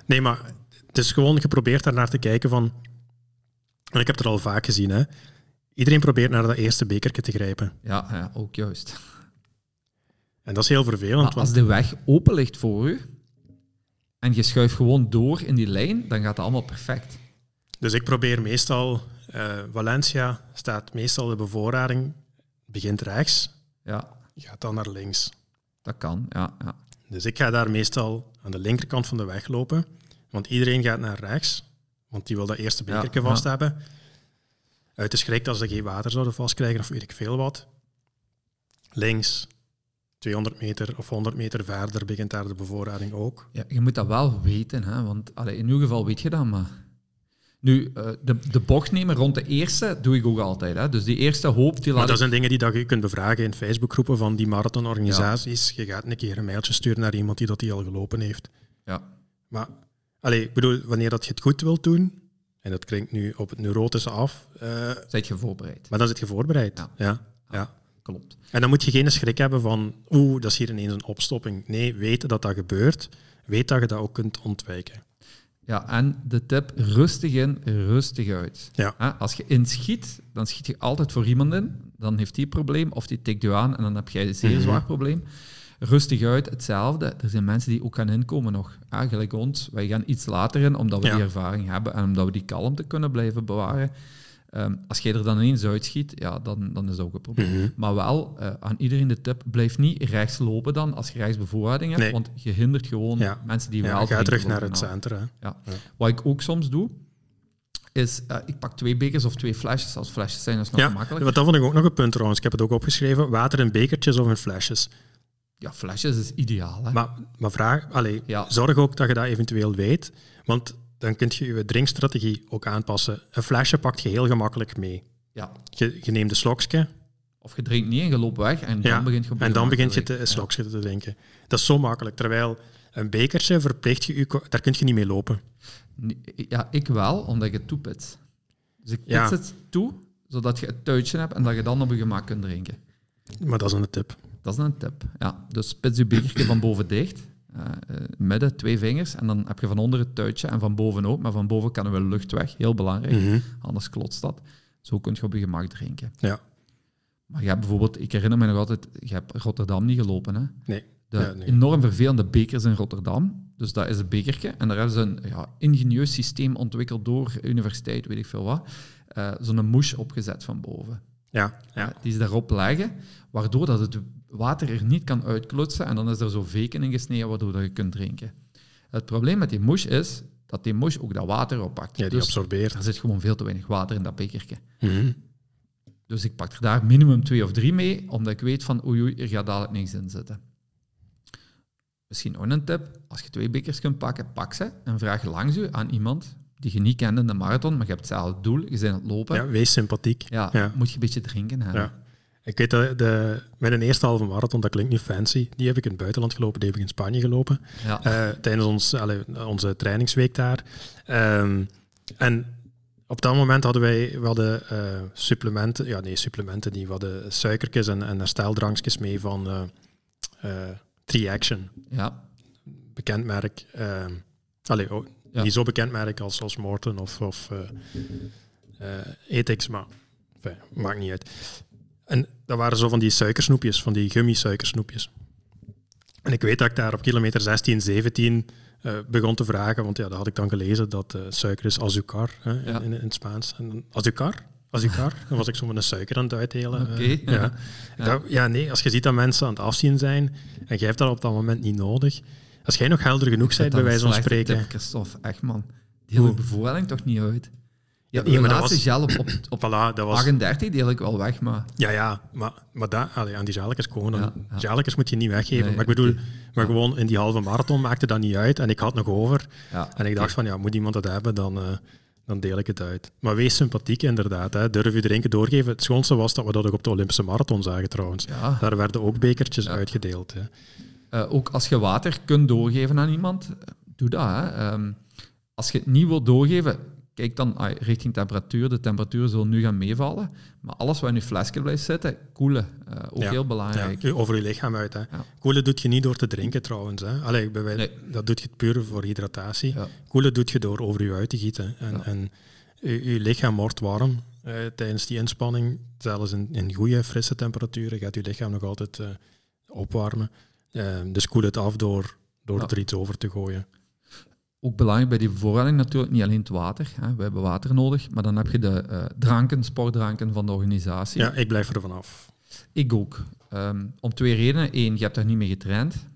nee, maar het is gewoon geprobeerd daar naar te kijken van... En ik heb het al vaak gezien, hè. Iedereen probeert naar dat eerste bekertje te grijpen. Ja, ja ook juist. En dat is heel vervelend. Maar als de weg open ligt voor u en je schuift gewoon door in die lijn, dan gaat het allemaal perfect. Dus ik probeer meestal uh, Valencia staat meestal de bevoorrading, begint rechts, ja. gaat dan naar links. Dat kan, ja, ja. Dus ik ga daar meestal aan de linkerkant van de weg lopen, want iedereen gaat naar rechts, want die wil dat eerste bekertje ja, vast hebben. Uit de schrik dat ze geen water zouden vastkrijgen of weet ik veel wat. Links, 200 meter of 100 meter verder begint daar de bevoorrading ook. Ja, je moet dat wel weten, hè? want allee, in uw geval weet je dat, maar... Nu, uh, de, de bocht nemen rond de eerste doe ik ook altijd. Hè. Dus die eerste hoop... Die maar dat zijn dingen die dat je kunt bevragen in Facebookgroepen van die marathonorganisaties. Je gaat een keer een mailtje sturen naar iemand die dat die al gelopen heeft. Ja. Maar, allez, ik bedoel, wanneer dat je het goed wilt doen, en dat klinkt nu op het neurotische af... Uh, zit je voorbereid. Maar dan zit je voorbereid, ja. ja. ja. Klopt. En dan moet je geen schrik hebben van, oeh, dat is hier ineens een opstopping. Nee, weet dat dat gebeurt. Weet dat je dat ook kunt ontwijken. Ja, en de tip, rustig in, rustig uit. Ja. Als je inschiet, dan schiet je altijd voor iemand in. Dan heeft die probleem, of die tikt je aan en dan heb jij een zeer mhm. zwaar probleem. Rustig uit, hetzelfde. Er zijn mensen die ook gaan inkomen nog. Ja, gelijk ons, wij gaan iets later in, omdat we die ervaring hebben en omdat we die kalmte kunnen blijven bewaren. Ehm, als jij er dan ineens uitschiet, ja, dan, dan is dat ook een probleem. Mhm. Maar wel, uh, aan iedereen de tip, blijf niet rechts lopen dan als je rechtsbevoorrading hebt, want je hindert gewoon mensen die ja, wel... ga terug naar het centrum. Ja. Wat ik ook soms doe, is uh, ik pak twee bekers of twee flesjes. Als flesjes zijn, dat is nog ja, makkelijk. dat vond ik ook nog een punt trouwens. Ik heb het ook opgeschreven. Water in bekertjes of in flesjes. Ja, flesjes is ideaal. Hè? Maar, maar vraag, allez, zorg ook dat je dat eventueel weet. Want dan kun je je drinkstrategie ook aanpassen. Een flesje pakt je heel gemakkelijk mee. Ja. Je, je neemt een slokje. Of je drinkt niet en je loopt weg en dan begint je En dan begint je te, een slokje te drinken. Dat is zo makkelijk. Terwijl een bekertje verplicht je, je daar kun je niet mee lopen. Ja, ik wel, omdat ik het toepit. Dus ik pits het toe, zodat je het tuitje hebt en dat je dan op je gemak kunt drinken. Maar dat is een tip. Dat is een tip, ja. Dus spits je bekertje van boven dicht midden, twee vingers. En dan heb je van onder het tuitje en van boven ook. Maar van boven kan er wel lucht weg. Heel belangrijk. Mhm. Anders klotst dat. Zo kun je op je gemak drinken. Ja. Maar je hebt bijvoorbeeld, ik herinner me nog altijd, je hebt Rotterdam niet gelopen. Hè? Nee. De enorm vervelende bekers in Rotterdam. Dus dat is een bekertje. En daar hebben ze een ja, ingenieus systeem ontwikkeld door universiteit, weet ik veel wat. Uh, Zo'n mouche opgezet van boven. Ja, ja. Die ze daarop leggen, waardoor dat het water er niet kan uitklutsen en dan is er zo veken in gesneden waardoor dat je kunt drinken. Het probleem met die mouche is dat die mouche ook dat water oppakt. Ja, die dus absorbeert. Er zit gewoon veel te weinig water in dat bekertje. Mhm. Dus ik pak er daar minimum twee of drie mee, omdat ik weet van oei, oei er gaat dadelijk niks in zitten. Misschien ook een tip, als je twee bekers kunt pakken, pak ze en vraag langs u aan iemand die je niet kent in de marathon, maar je hebt hetzelfde doel, je bent aan het lopen. Ja, wees sympathiek. Ja, moet je een beetje drinken hebben. Ja. Ik weet dat de, mijn eerste halve marathon, dat klinkt nu fancy, die heb ik in het buitenland gelopen, die heb ik in Spanje gelopen. Ja. Uh, tijdens ons, alle, onze trainingsweek daar. Um, en op dat moment hadden wij we hadden, uh, supplementen, ja nee, supplementen we hadden suikertjes en, en hersteldrankjes mee van uh, uh, Tri-Action. Ja. Bekend merk. Uh, allee, oh, ja. Niet zo bekend merk als, als Morton of, of Ethics, maar enfin, maakt niet uit. En dat waren zo van die suikersnoepjes, van die gummi-suikersnoepjes. En ik weet dat ik daar op kilometer 16, 17 uh, begon te vragen, want ja, dat had ik dan gelezen dat uh, suiker is azucar hè, in, in, het Spaans. En azucar? Azucar? dan was ik zo met een suiker aan het uitdelen. Oké. Okay, uh, ja. Ja. ja, nee, als je ziet dat mensen aan het afzien zijn en jij hebt dat op dat moment niet nodig, als jij nog helder genoeg bent, bij wijze van spreken. Tip, Christophe, echt man. Die hele bevoorrading toch niet uit? Ja, de laatste was... gel op, op, op voilà, dat was... 38 deel ik wel weg, maar... Ja, ja, maar, maar dat, allee, aan die komen, dan, ja, ja. moet je niet weggeven. Nee, maar ik bedoel, maar gewoon in die halve marathon maakte dat niet uit en ik had nog over. en ik dacht van, ja, moet iemand dat hebben, dan, uh, dan deel ik het uit. Maar wees sympathiek inderdaad, hè. durf je drinken doorgeven. Het schoonste was dat we dat ook op de Olympische marathon zagen trouwens. Daar werden ook bekertjes uitgedeeld. Hè. Uh, ook als je water kunt doorgeven aan iemand, doe dat. Hè. Um, als je het niet wilt doorgeven, kijk dan ah, richting temperatuur. De temperatuur zal nu gaan meevallen. Maar alles wat in je flesje blijft zitten, koelen. Uh, ook heel belangrijk. Ja, over je lichaam uit. Hè. Koelen doet je niet door te drinken trouwens. Hè. Allee, bij nee. Dat doet je puur voor hydratatie. Koelen doet je door over je uit te gieten. En, en je, je, lichaam wordt warm uh, tijdens die inspanning. Zelfs in, in goede, frisse temperaturen gaat je lichaam nog altijd uh, opwarmen. dus koel het af door, door er iets over te gooien ook belangrijk bij die bevoorrading natuurlijk niet alleen het water. Hè. We hebben water nodig, maar dan heb je de uh, dranken, sportdranken van de organisatie. Ja, ik blijf er vanaf. Ik ook. Um, om twee redenen. Eén, je hebt daar niet mee getraind.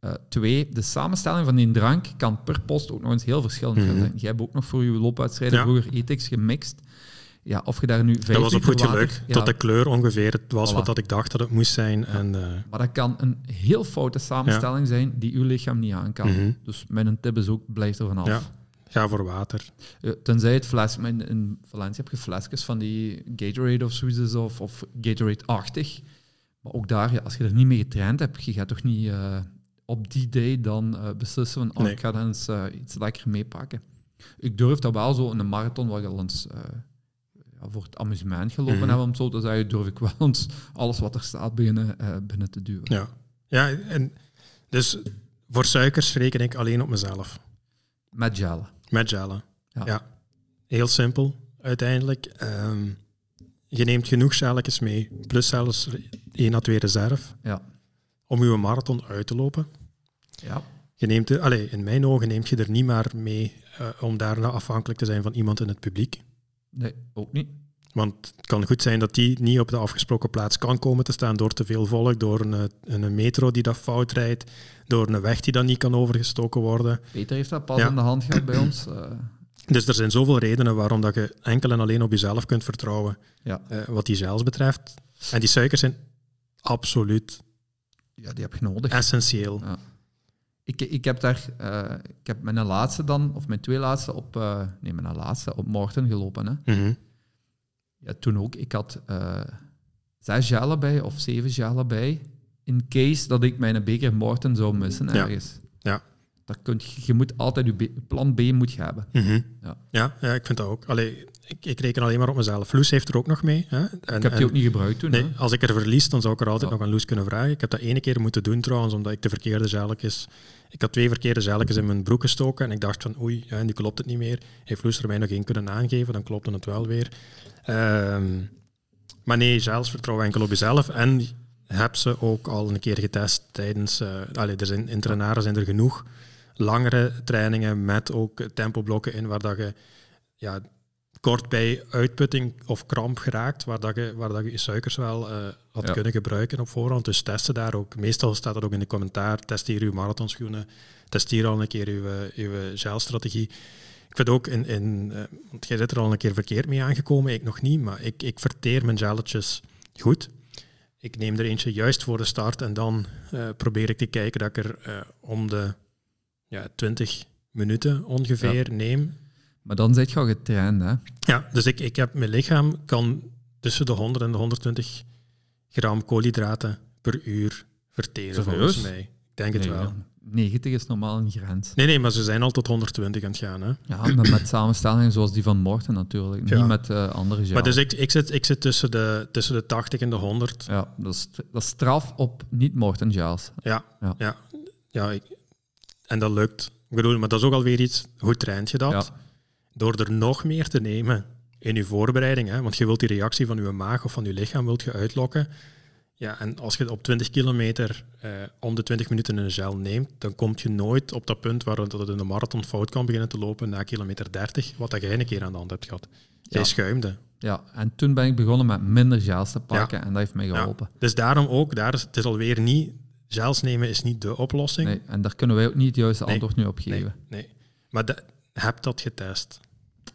Uh, twee, de samenstelling van die drank kan per post ook nog eens heel verschillend zijn. Mm Jij hebt ook nog voor je loopwedstrijden ja. vroeger ethics gemixt ja, of je daar nu Dat was op goed geluk, tot de kleur ongeveer het was wat dat ik dacht dat het moest zijn. En, uh, maar dat kan een heel foute samenstelling zijn die uw lichaam niet aan kan. Mhm. Dus mijn tip is ook, blijf er vanaf. Ja. Ga voor water. Uh, tenzij het fles, in, in Valencia heb je flesjes van die Gatorade of zoiets of, of Gatorade-achtig. Maar ook daar, ja, als je er niet mee getraind hebt, je gaat toch niet uh, op die day dan beslissen van, oh, nee. ik ga dan eens iets lekker meepakken. Ik durf dat wel zo in een marathon, waar je al eens voor het amusement gelopen mm hebben, om zo te zeggen, durf ik wel eens alles wat er staat binnen, uh, binnen te duwen. Ja. ja, en dus voor suikers reken ik alleen op mezelf. Met gel. Met gel. Ja. ja. Heel simpel, uiteindelijk. Um, je neemt genoeg gelletjes mee, plus zelfs één à twee reserve, ja. om je marathon uit te lopen. Ja. Je neemt allez, in mijn ogen neemt je er niet maar mee uh, om daarna afhankelijk te zijn van iemand in het publiek. Nee, ook niet. Want het kan goed zijn dat die niet op de afgesproken plaats kan komen te staan door te veel volk, door een, een metro die dat fout rijdt, door een weg die dan niet kan overgestoken worden. Peter heeft dat pas ja. in de hand gehad bij ons. Uh. Dus er zijn zoveel redenen waarom dat je enkel en alleen op jezelf kunt vertrouwen, ja. uh, wat die zelfs betreft. En die suikers zijn absoluut ja, die heb je nodig. essentieel. Ja. Ik, ik heb daar, uh, ik heb mijn laatste dan, of mijn twee laatste op, uh, nee, mijn laatste op Morten gelopen. Hè. Mm -hmm. Ja, toen ook. Ik had uh, zes jalen bij of zeven jalen bij, in case dat ik mijn beker Morten zou missen ergens. Ja. ja. Dat kunt, je moet altijd je plan B moet je hebben. Mm -hmm. ja. ja. Ja, ik vind dat ook. Allee, ik, ik, reken alleen maar op mezelf. Loes heeft er ook nog mee. Hè? En, ik heb die ook niet gebruikt toen. Nee, als ik er verlies, dan zou ik er altijd nog aan Loes kunnen vragen. Ik heb dat ene keer moeten doen trouwens, omdat ik de verkeerde zelkjes ik had twee verkeerde zeiljes in mijn broek gestoken en ik dacht van oei, ja, nu klopt het niet meer. Heeft Loes er mij nog één kunnen aangeven, dan klopte het wel weer. Ehm, maar nee, zelfs vertrouw enkel op jezelf. En heb ze ook al een keer getest tijdens... Uh, allee, er zijn, in zijn er genoeg langere trainingen met ook tempoblokken in waar dat je ja, kort bij uitputting of kramp geraakt, waar, dat je, waar dat je, suikers wel uh, had kunnen gebruiken op voorhand. Dus testen daar ook. Meestal staat dat ook in de commentaar. Testeer uw marathonschoenen. Testeer al een keer uw, uw gelstrategie. Ik vind ook, in, in, uh, want jij zit er al een keer verkeerd mee aangekomen, ik nog niet, maar ik, ik verteer mijn gelletjes goed. Ik neem er eentje juist voor de start en dan uh, probeer ik te kijken dat ik er om de ja, 20 minuten ongeveer ja. neem maar dan zit je al getraind, hè? Ja, dus ik, ik heb mijn lichaam kan tussen de 100 en de 120 gram koolhydraten per uur verteren, volgens mij. Ik denk het wel. 90 is normaal een grens. Nee, nee, maar ze zijn al tot 120 aan het gaan. Hè? Ja, maar met samenstellingen zoals die van morgen natuurlijk. Niet met uh, andere gel. Maar dus ik, ik, zit, ik zit tussen de, tussen de 80 en de 100. Ja, dat is, dat is straf op niet-morten gels. Ja, ja. ja. ja ik, en dat lukt. Ik bedoel, maar dat is ook alweer iets. Hoe traint je dat? Ja door er nog meer te nemen in je voorbereiding, hè, want je wilt die reactie van je maag of van je lichaam wilt je uitlokken, Ja, en als je op 20 kilometer uh, om de 20 minuten een gel neemt, dan kom je nooit op dat punt waar het in de marathon fout kan beginnen te lopen na kilometer 30, wat dat jij een keer aan de hand hebt gehad. Jij ja. schuimde. Ja, en toen ben ik begonnen met minder gels te pakken en dat heeft mij geholpen. Dus daarom ook, daar is, het is alweer niet, gels nemen is niet de oplossing. Nee, en daar kunnen wij ook niet het juiste antwoord nu op geven. Nee, nee. maar de, heb dat getest?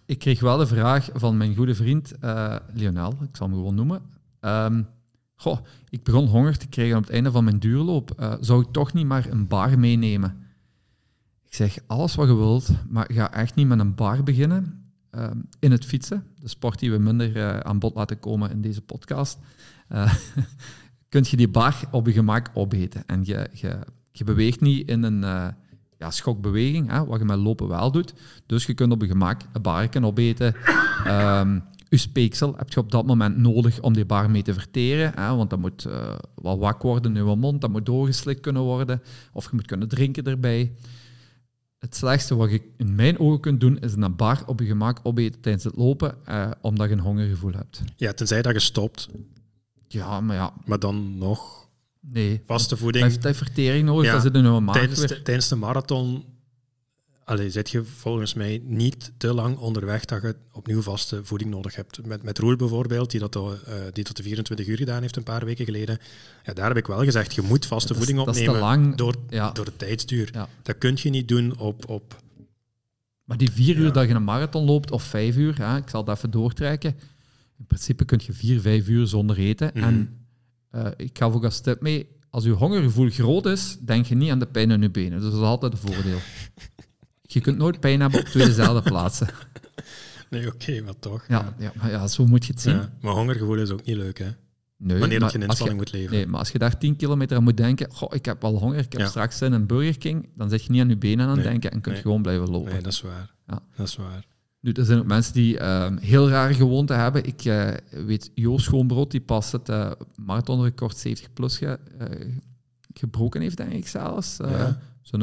Ik kreeg wel de vraag van mijn goede vriend uh, Lionel, ik zal hem gewoon noemen. Um, goh, ik begon honger te krijgen op het einde van mijn duurloop. Uh, zou ik toch niet maar een bar meenemen? Ik zeg, alles wat je wilt, maar ga echt niet met een bar beginnen. Uh, in het fietsen, de sport die we minder uh, aan bod laten komen in deze podcast, kun je die bar op je gemak opeten. En je, je, beweegt niet in een ja, schokbeweging, hè, wat je met lopen wel doet. Dus je kunt op je gemak een barken opeten. Um, speeksel heb je op dat moment nodig om die bar mee te verteren. Hè, want dat moet uh, wel wak worden in je mond, dat moet doorgeslikt kunnen worden. Of je moet kunnen drinken erbij. Het slechtste wat je in mijn ogen kunt doen, is een bar op je gemak opeten tijdens het lopen, uh, omdat je een hongergevoel hebt. Ja, tenzij dat je stopt. Ja, maar ja. Maar dan nog Nee. Vaste voeding. Heeft vertering nodig, ja. dat zit in een maag tijdens de, tijdens de marathon allee, zit je volgens mij niet te lang onderweg dat je opnieuw vaste voeding nodig hebt. Met, met Roel bijvoorbeeld, die dat, uh, die tot de 24 uur gedaan heeft een paar weken geleden. Ja, daar heb ik wel gezegd, je moet vaste voeding opnemen lang, door, ja. door de tijdsduur. Ja. Dat kun je niet doen op... op maar die vier uur dat je een marathon loopt, of vijf uur, ja, ik zal dat even doortrekken. In principe kun je vier, vijf uur zonder eten. En mhm. Uh, ik ga ook als tip mee, als je hongergevoel groot is, denk je niet aan de pijn in je benen. Dus dat is altijd een voordeel. Je kunt nooit pijn hebben op twee dezelfde plaatsen. Nee, oké, maar toch. Ja, ja. maar ja, zo moet je het zien. Ja, maar hongergevoel is ook niet leuk, hè? Nee, Wanneer dat je een inspanning moet leveren. Nee, maar als je daar 10 kilometer aan moet denken, goh, ik heb wel honger, ik heb straks zin in een Burger King, dan zit je niet aan je benen aan het denken en kunt je gewoon blijven lopen. Nee, dat is waar. Ja. Dat is waar. Nu, er zijn ook mensen die uh, heel rare gewoonten hebben. Ik uh, weet, Joost Schoonbrood, die pas het uh, marathonrecord 70 plus ge, eh, gebroken heeft, denk ik zelfs. Ja. Zo'n,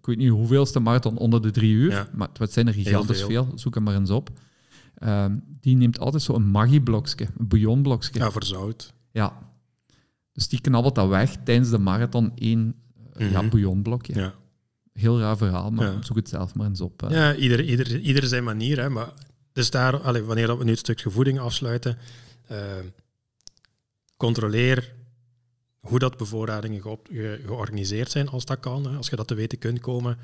ik weet niet hoeveelste marathon onder de drie uur, ja. maar het zijn er gigantisch veel. veel. Zoek hem maar eens op. Ehm, die neemt altijd zo'n maggi-blokje, een bouillonblokje. Ja, voor zout. Ja. Dus die knabbelt dat weg tijdens de marathon één mm -hmm. ja, bouillonblokje. Ja. Heel raar verhaal, maar zoek het zelf maar eens op. Ja, ieder, ieder, ieder zijn manier. Hè, maar dus daar, allez, wanneer we nu het stukje voeding afsluiten, uh, controleer hoe dat bevoorradingen ge georganiseerd zijn als dat kan. Hè, als je dat te weten kunt komen.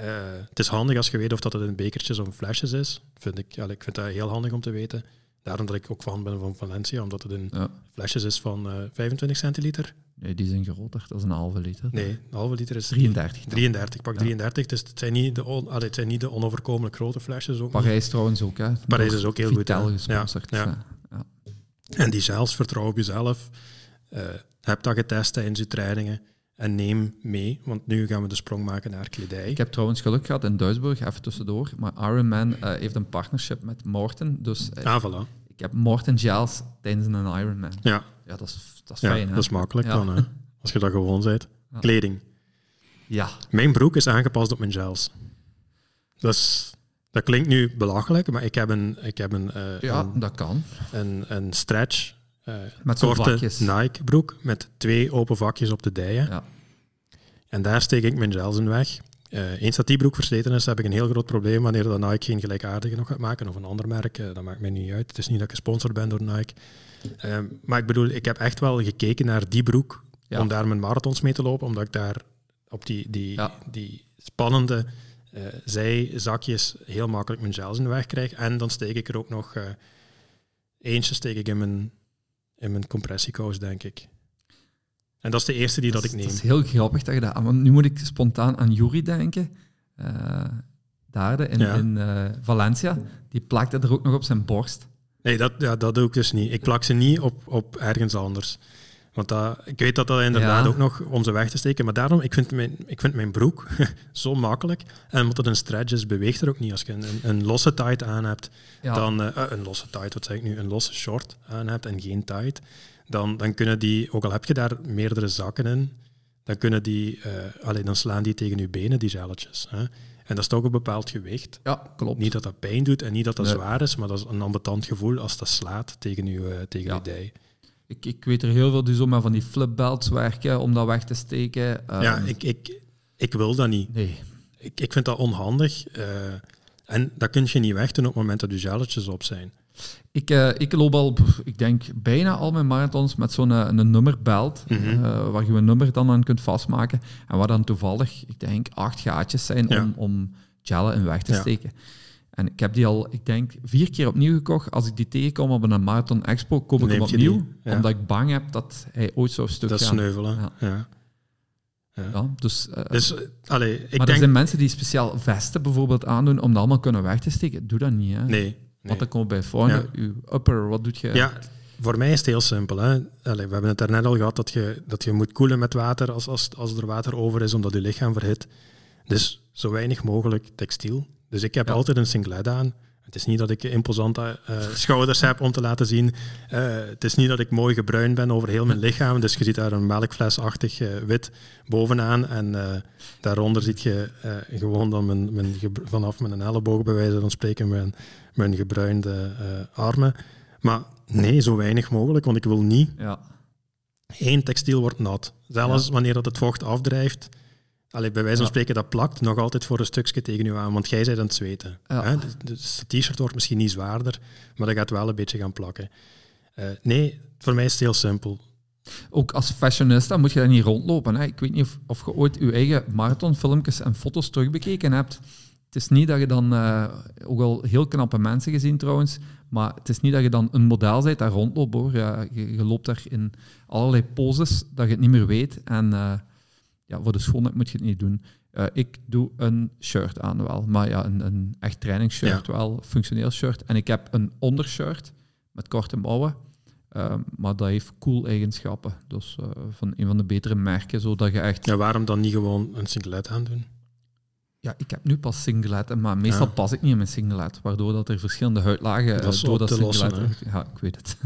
Uh, het is handig als je weet of dat het in bekertjes of flesjes is. Vind ik, allez, ik vind dat heel handig om te weten. Daarom dat ik ook fan ben van Valencia, omdat het in ja. flesjes is van uh, 25 centiliter. Nee, die zijn groter. Dat is een halve liter. Nee, een halve liter is... 33. 33, pak 33. Dus het zijn, niet de on, allee, het zijn niet de onoverkomelijk grote flesjes. Ook Parijs niet. trouwens ook, hè. Parijs is ook heel goed. gesponsord. Ja, ja. En die zelfs, vertrouw op jezelf. Uh, heb dat getest tijdens je trainingen. En neem mee, want nu gaan we de sprong maken naar kledij. Ik heb trouwens geluk gehad in Duisburg, even tussendoor. Maar Ironman uh, heeft een partnership met Morten. Dus, uh, ah, voilà. Ik heb Morten gels tijdens een Ironman. Ja. Ja, dat is, dat is ja, fijn. Dat is makkelijk dan, hè? als je dat gewoon bent. Kleding. Ja. Mijn broek is aangepast op mijn gels. Dat, dat klinkt nu belachelijk, maar ik heb een... Ik heb een uh, ja, een, dat kan. Een, een stretch, met korte Nike broek met twee open vakjes op de dijen. Ja. En daar steek ik mijn gels in weg. Uh, eens dat die broek versleten is, heb ik een heel groot probleem wanneer de Nike geen gelijkaardige nog gaat maken of een ander merk. Uh, dat maakt mij niet uit. Het is niet dat ik gesponsord ben door Nike. Uh, maar ik bedoel, ik heb echt wel gekeken naar die broek ja. om daar mijn marathons mee te lopen, omdat ik daar op die, die, ja. die spannende zijzakjes heel makkelijk mijn gels in de weg krijg. En dan steek ik er ook nog eentje steek ik in mijn, in mijn compressiekous, denk ik. En dat is de eerste die dat, dat ik neem. Het is heel grappig dat je dat... Want nu moet ik spontaan aan Jury denken. Uh, daar in, ja. in uh, Valencia. Die plakte er ook nog op zijn borst. Nee, dat, ja, dat doe ik dus niet. Ik plak ze niet op, op ergens anders. Want dat, ik weet dat dat inderdaad ja. ook nog om ze weg te steken. Maar daarom, ik vind mijn, ik vind mijn broek zo makkelijk. En omdat het een stretch is, beweegt er ook niet. Als je een, een losse tight aan hebt, ja. dan... Uh, een losse tight, wat zeg ik nu? Een losse short aan hebt en geen tight dan, dan kunnen die, ook al heb je daar meerdere zakken in, dan, kunnen die, uh, allee, dan slaan die tegen je benen, die zelletjes. Hè? En dat is toch een bepaald gewicht. Ja, klopt. Niet dat dat pijn doet en niet dat dat nee. zwaar is, maar dat is een ambetant gevoel als dat slaat tegen je, uh, tegen ja. je dij. Ik, ik weet er heel veel die zo met van die flipbelts werken om dat weg te steken. ja, ehm, ik, ik, ik wil dat niet. Nee. Ik, ik vind dat onhandig. Uh, en dat kun je niet wegdoen op het moment dat je gelletjes op zijn. Ik, uh, ik loop al, ik denk, bijna al mijn marathons met zo'n een, een nummerbelt, mm -hmm. waar je een nummer dan aan kunt vastmaken. En waar dan toevallig, ik denk, acht gaatjes zijn om, om gellen in weg te steken. En ik heb die al, ik denk, vier keer opnieuw gekocht. Als ik die tegenkom op een Marathon Expo, koop ik hem opnieuw. Omdat ik bang heb dat hij ooit zo stuk gaat. Dat sneuvelen, ja. ja. Ja. dus, uh, dus allee, ik maar denk... er zijn mensen die speciaal vesten bijvoorbeeld aandoen om dat allemaal kunnen weg te steken. Doe dat niet, hè. Nee. Want dan komt bij ja. uw upper, wat doet je? Ja, voor mij is het heel simpel. Hè. Allee, we hebben het daarnet al gehad dat je, dat je moet koelen met water als, als, als er water over is, omdat je lichaam verhit. Dus zo weinig mogelijk textiel. Dus ik heb altijd een singlet aan. Het is niet dat ik imposante uh, schouders heb om te laten zien. Uh, het is niet dat ik mooi gebruind ben over heel mijn lichaam. Dus je ziet daar een melkflesachtig uh, wit bovenaan. En daaronder ziet je gewoon dan mijn, mijn vanaf mijn elleboog bij wijze van spreken mijn, mijn gebruinde armen. Maar nee, zo weinig mogelijk, want ik wil niet. Ja. Eén textiel wordt nat. Zelfs wanneer dat het vocht afdrijft, Allee, bij wijze van spreken, dat plakt nog altijd voor een stukje tegen u aan, want jij bent aan het zweten. Hè? Dus het t-shirt wordt misschien niet zwaarder, maar dat gaat wel een beetje gaan plakken. Uh, nee, voor mij is het heel simpel. Ook als fashionista moet je daar niet rondlopen. Hè? Ik weet niet of, of je ooit je eigen marathonfilmpjes en foto's terugbekeken hebt. Het is niet dat je dan, uh, ook al heel knappe mensen gezien trouwens, maar het is niet dat je dan een model bent daar rondloopt hoor. Ja, je, je, loopt daar in allerlei poses dat je het niet meer weet. En uh, ja, voor de schoonheid moet je het niet doen. Uh, ik doe een shirt aan wel, maar ja, een, een echt trainingsshirt ja. wel, functioneel shirt. En ik heb een ondershirt met korte mouwen, uh, maar dat heeft cool eigenschappen. Dus uh, van een van de betere merken, zodat je echt... Ja, waarom dan niet gewoon een singlet aandoen? Ja, ik heb nu pas singlet, maar meestal ja. pas ik niet in mijn singlet, waardoor dat er verschillende huidlagen... Dat is door dat singlet, lossen, Ja, ik weet het.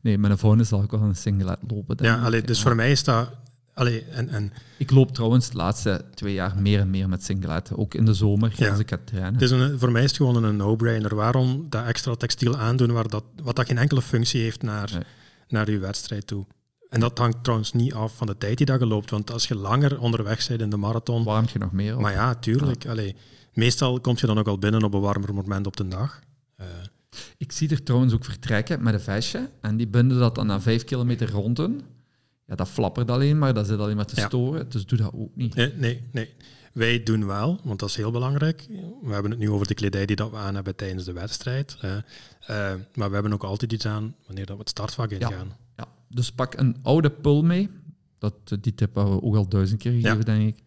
Nee, mijn volgende zal ik wel een singlet lopen. Ja, allee, dus voor mij is dat Allee, en, en... Ik loop trouwens de laatste twee jaar meer en meer met singlet. Ook in de zomer ja. als ik ga trainen. Het is een, voor mij is het gewoon een no-brainer. Waarom dat extra textiel aandoen waar dat, wat dat geen enkele functie heeft naar, nee. naar uw wedstrijd toe? En dat hangt trouwens niet af van de tijd die dat je loopt. Want als je langer onderweg bent in de marathon... Warmt je nog meer op. Maar ja, tuurlijk. Ja. Allee, meestal kom je dan ook al binnen op een warmer moment op de dag. Uh, ik zie er trouwens ook vertrekken met een vestje. En die binden dat dan na vijf kilometer rond ja, dat flappert alleen maar, dat zit alleen maar te ja. storen. Dus doe dat ook niet. Nee, nee, nee. Wij doen wel, want dat is heel belangrijk. We hebben het nu over de kledij die dat we aan hebben tijdens de wedstrijd. Uh, uh, maar we hebben ook altijd iets aan wanneer dat we het startvak ingaan. Ja, ja. dus pak een oude pul mee. Dat, die tip hebben we ook al duizend keer gegeven, ja. denk ik.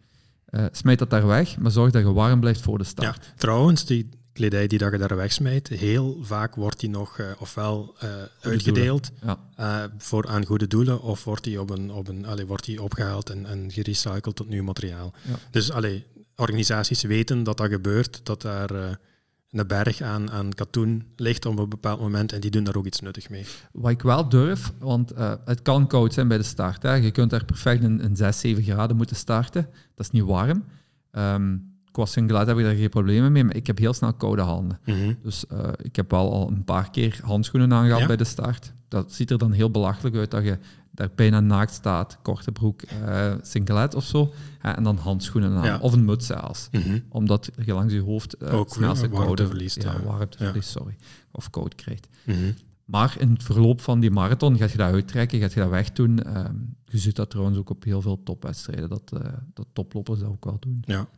Uh, smijt dat daar weg, maar zorg dat je warm blijft voor de start. Ja, trouwens, die kledij die dat je daar wegsmijt, heel vaak wordt die nog uh, ofwel uh, uitgedeeld ja. uh, voor aan goede doelen, of wordt die, op een, op een, allee, wordt die opgehaald en, en gerecycled tot nieuw materiaal. Ja. Dus allee, organisaties weten dat dat gebeurt, dat daar een berg aan, aan katoen ligt op een bepaald moment en die doen daar ook iets nuttig mee. Wat ik wel durf, want het kan koud zijn bij de start. Hè. Je kunt daar perfect in, in 6, 7 graden moeten starten. Dat is niet warm. Um, qua singlet heb ik daar geen problemen mee, maar ik heb heel snel koude handen. Mm -hmm. Dus uh, ik heb wel al een paar keer handschoenen aangehad ja? bij de start. Dat ziet er dan heel belachelijk uit dat je daar bijna naakt staat, korte broek, uh, singlet of zo, hè, en dan handschoenen aan, ja. of een muts zelfs. Mm -hmm. Omdat je langs je hoofd uh, Ook snelste koude verliest. Ja, warmteverlies, sorry. Of koud krijgt. Mm -hmm. Maar in het verloop van die marathon gaat je dat uittrekken, gaat je dat wegdoen. Uh, je ziet dat trouwens ook op heel veel topwedstrijden, dat, uh, dat toplopers dat ook wel doen. Ja.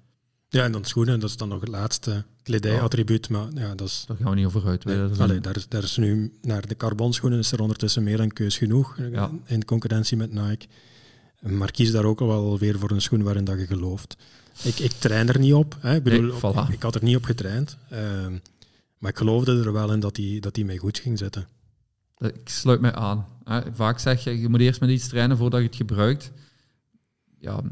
Ja, en dan schoenen, dat is dan nog het laatste kledijattribuut, maar ja, dat is... Daar gaan we niet over uit. Nee, allee, daar, is, daar is nu, naar de carbonschoenen is er ondertussen meer dan keus genoeg, ja. in concurrentie met Nike. Maar kies daar ook al wel weer voor een schoen waarin dat je gelooft. Ik, ik train er niet op, hè. Ik, bedoel, nee, voilà. ik, ik, had er niet op getraind, uh, maar ik geloofde er wel in dat die, dat die mij goed ging zitten. Ik sluit mij aan. Vaak zeg je, je moet eerst met iets trainen voordat je het gebruikt. Ja,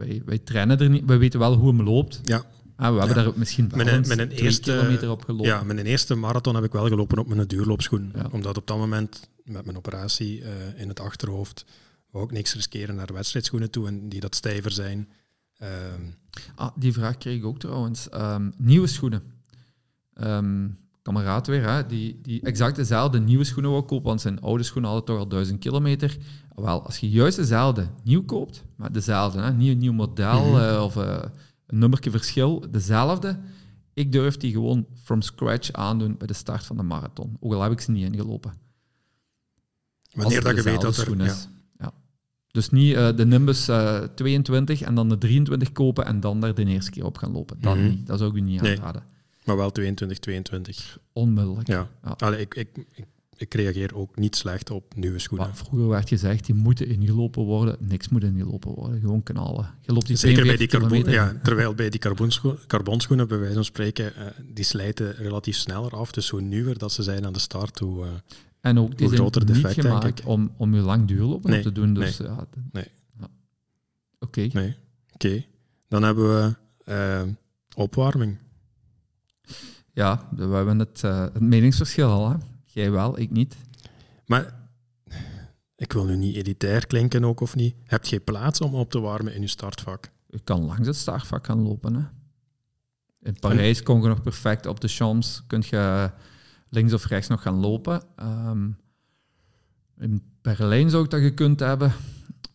wij, wij trainen er niet, wij weten wel hoe hem loopt. Ja. Ah, we hebben ja. daar misschien wel met een, met een eerste, kilometer op gelopen. Ja, een eerste marathon heb ik wel gelopen op mijn duurloopschoen. Ja. Omdat op dat moment, met mijn operatie uh, in het achterhoofd, wou ik niks riskeren naar wedstrijdschoenen toe en die dat stijver zijn. Uh, ah, die vraag kreeg ik ook trouwens. Um, nieuwe schoenen. Um, ik kameraad weer, hè, die, die exact dezelfde nieuwe schoenen wil kopen, want zijn oude schoenen hadden toch al duizend kilometer. Wel, als je juist dezelfde nieuw koopt, maar dezelfde, hè, niet een nieuw model Mhm. eh, of eh, een nummertje verschil, dezelfde, ik durf die gewoon from scratch aandoen bij de start van de marathon. Ook al heb ik ze niet ingelopen. Wanneer dat je weet dat er... Ja. is. Ja. Dus niet eh, de Nimbus eh, 22 en dan de 23 kopen en dan daar de eerste keer op gaan lopen. Dat Mhm. niet. Dat zou ik u niet aanraden. Maar wel 22, 22. Onmiddellijk. Ja. Ja. Allee, ik, ik, ik, ik reageer ook niet slecht op nieuwe schoenen. Vroeger werd gezegd, die moeten ingelopen worden. Niks moet ingelopen worden. Gewoon knallen. Je loopt die Zeker bij die 42 carbon, ja, terwijl bij die carbonscho- carbonschoenen, bij wijze van spreken, eh, die slijten relatief sneller af. Dus hoe nieuwer dat ze zijn aan de start, hoe... eh, En ook, die zijn niet gemaakt om, om je lang duurlopen Nee, op te doen. Dus, ja, d- nee. ja. Oké. nee, oké. Dan hebben we eh, opwarming. Ja, we hebben het, eh, het meningsverschil al. Hè? Jij wel, ik niet. Maar ik wil nu niet elitair klinken ook of niet. Heb je plaats om op te warmen in je startvak? Je kan langs het startvak gaan lopen. Hè? In Parijs kon je nog perfect op de Champs. Kun je links of rechts nog gaan lopen. Ehm, in Berlijn zou ik dat gekund hebben.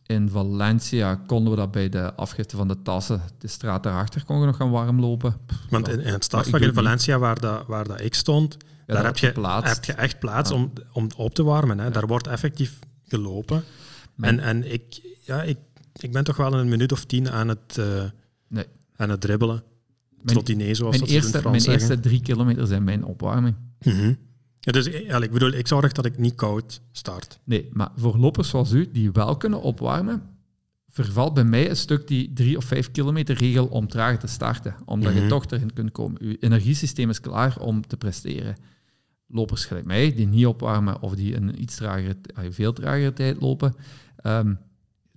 In Valencia konden we dat bij de afgifte van de tassen. De straat daarachter kon je nog gaan warm lopen. Want in, in het doe in Valencia, waar, dat, waar dat ik stond, Ja, daar heb je, heb je echt plaats Ja. om, om op te warmen. Hè. Daar wordt effectief gelopen. En, en ik, ja, ik, ik ben toch wel een minuut of tien aan het, eh, Nee. aan het dribbelen. Mijn- Trottiné, zoals Mijn dat ze het in eerste, mijn zeggen. eerste drie kilometer zijn mijn opwarming. Mhm. Ja, dus ja, ik bedoel, ik zorg dat ik niet koud start. Nee, maar voor lopers zoals u, die wel kunnen opwarmen, vervalt bij mij een stuk die drie of vijf kilometer regel om trager te starten. Omdat Mhm. je toch erin kunt komen. Uw energiesysteem is klaar om te presteren. Lopers gelijk mij, die niet opwarmen of die een iets trager, eh, veel tragere tijd lopen, ehm,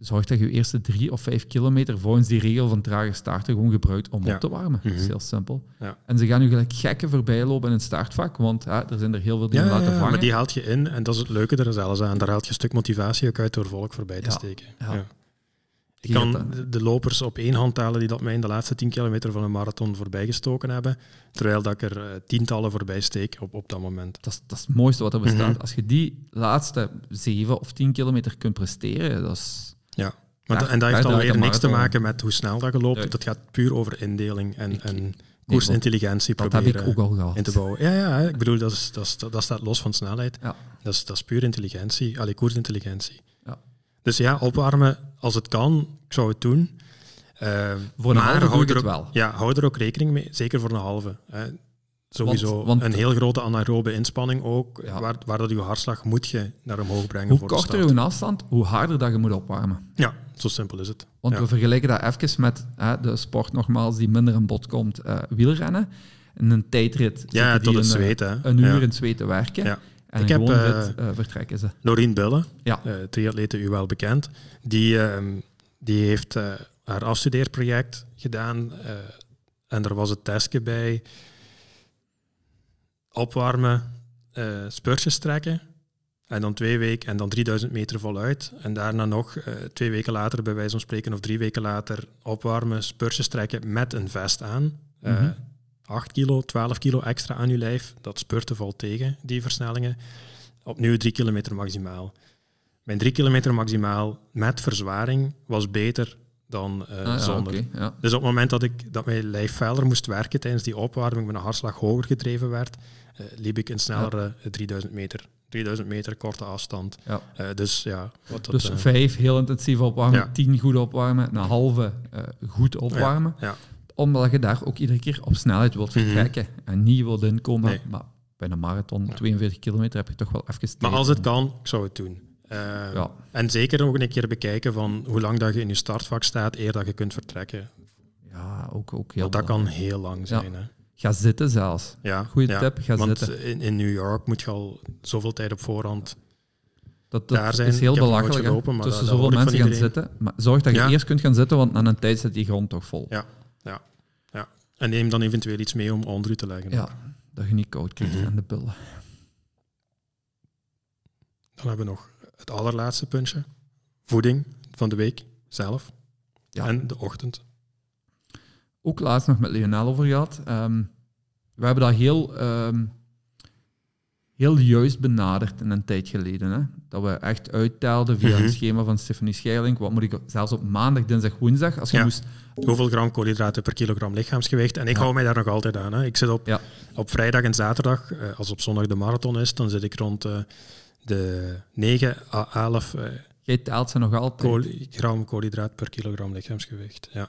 zorg dat je je eerste drie of vijf kilometer volgens die regel van trager starten gewoon gebruikt om Ja. op te warmen. Dat is Mhm. heel simpel. Ja. En ze gaan nu gelijk gekken voorbij lopen in het startvak, want ja, er zijn er heel veel die laten ja, vangen. maar die haalt je in en dat is het leuke er zelfs aan. Daar haalt je een stuk motivatie ook uit door volk voorbij te steken. Ik kan de- lopers op één hand tellen die dat mij in de laatste 10 kilometer van een marathon voorbij gestoken hebben, terwijl dat ik er eh, tientallen voorbij steek op, op dat moment. Dat is, dat is het mooiste wat er bestaat. Mhm. Als je die laatste zeven of tien kilometer kunt presteren, dat is... Ja. Maar en dat heeft dan weer niks te maken met hoe snel dat je loopt. Nee. Dat gaat puur over indeling en, Ik- en nee, koersintelligentie Dat heb proberen ik ook al gehad. in te bouwen. Ja, ja, ik bedoel, dat, is, dat, is, dat staat los van snelheid. Ja. Dat, is, dat is puur intelligentie, allee, koersintelligentie. Ja. Dus ja, opwarmen als het kan, ik zou het doen. Eh, Voor een halve doe hou ik er ook, wel. Ja, hou er ook rekening mee, zeker voor een halve. Hè. Sowieso Want- want- een heel grote anaerobe inspanning ook, Ja. waar, waar dat je hartslag moet je naar omhoog brengen Hoe voor korter je afstand, hoe harder dat je moet opwarmen. Ja, zo simpel is het. Want Ja. we vergelijken dat even met hè, de sport nogmaals die minder aan bod komt, eh, wielrennen. In een tijdrit Ja, tot die een, eh, zweet. Hè. een uur Ja. in het zweet te werken. Ja. En Ik een heb, rit eh, vertrekken ze. Lorien Bille, Ja. triatlete u wel bekend, die, ehm, die heeft haar afstudeerproject gedaan en er was het testje bij opwarmen, eh spurtjes trekken en dan twee weken en dan 3000 meter voluit en daarna nog eh, twee weken later, bij wijze van spreken, of drie weken later opwarmen, spurtjes trekken met een vest aan. Eh, Mhm. 8 kilo, 12 kilo extra aan je lijf, dat spurten valt tegen, die versnellingen. Opnieuw 3 kilometer maximaal. Mijn 3 kilometer maximaal met verzwaring was beter dan Ah, ja, zonder. ja. Dus op het moment dat, ik, dat mijn lijf feller moest werken tijdens die opwarming, mijn hartslag hoger gedreven werd, liep ik een snellere eh, 3000 meter. 3000 meter korte afstand. Ja. Eh, dus ja, wat dat, Dus eh, vijf heel intensief opwarmen, Ja. tien goed opwarmen, een halve eh, goed opwarmen. ja. Omdat je daar ook iedere keer op snelheid wilt Mhm. vertrekken en niet wilt inkomen. Nee. Maar bij een marathon, 42 kilometer, heb je toch wel even Maar als het kan, ik zou het doen. Eh, Ja, En zeker ook een keer bekijken van hoe lang dat je in je startvak staat eer dat je kunt vertrekken. ja ook, ook heel Want dat kan heel lang zijn. Hè. Ga zitten zelfs. Ja, Goeie ja. tip, ga Want zitten. in, in New York moet je al zoveel tijd op voorhand. Dat, dat daar zijn. is heel belachelijk. hè. gelopen, maar Tussen dat- dat zoveel mensen gaan iedereen. zitten. Maar zorg dat je Ja. eerst kunt gaan zitten, want aan een tijd zit die grond toch vol. Ja. En neem dan eventueel iets mee om onder u te leggen. Ja, dat je niet koud krijgt Mhm. aan de billen. Dan hebben we nog het allerlaatste puntje. Voeding van de week zelf. Ja. En de ochtend. Ook laatst nog met Lionel over gehad. Ehm, we hebben dat heel ehm, heel juist benaderd in een tijd geleden. Hè? Dat we echt uittelden via mm een schema van Stephanie Scheiling. Wat moet ik zelfs op maandag, dinsdag, woensdag, als je moest... Hoeveel gram koolhydraten per kilogram lichaamsgewicht? En ik hou mij daar nog altijd aan. Hè. Ik zit op, op vrijdag en zaterdag, eh, als op zondag de marathon is, dan zit ik rond uh, de 9 à 11 uh, Jij telt ze nog altijd? gram koolhydraat per kilogram lichaamsgewicht, ja.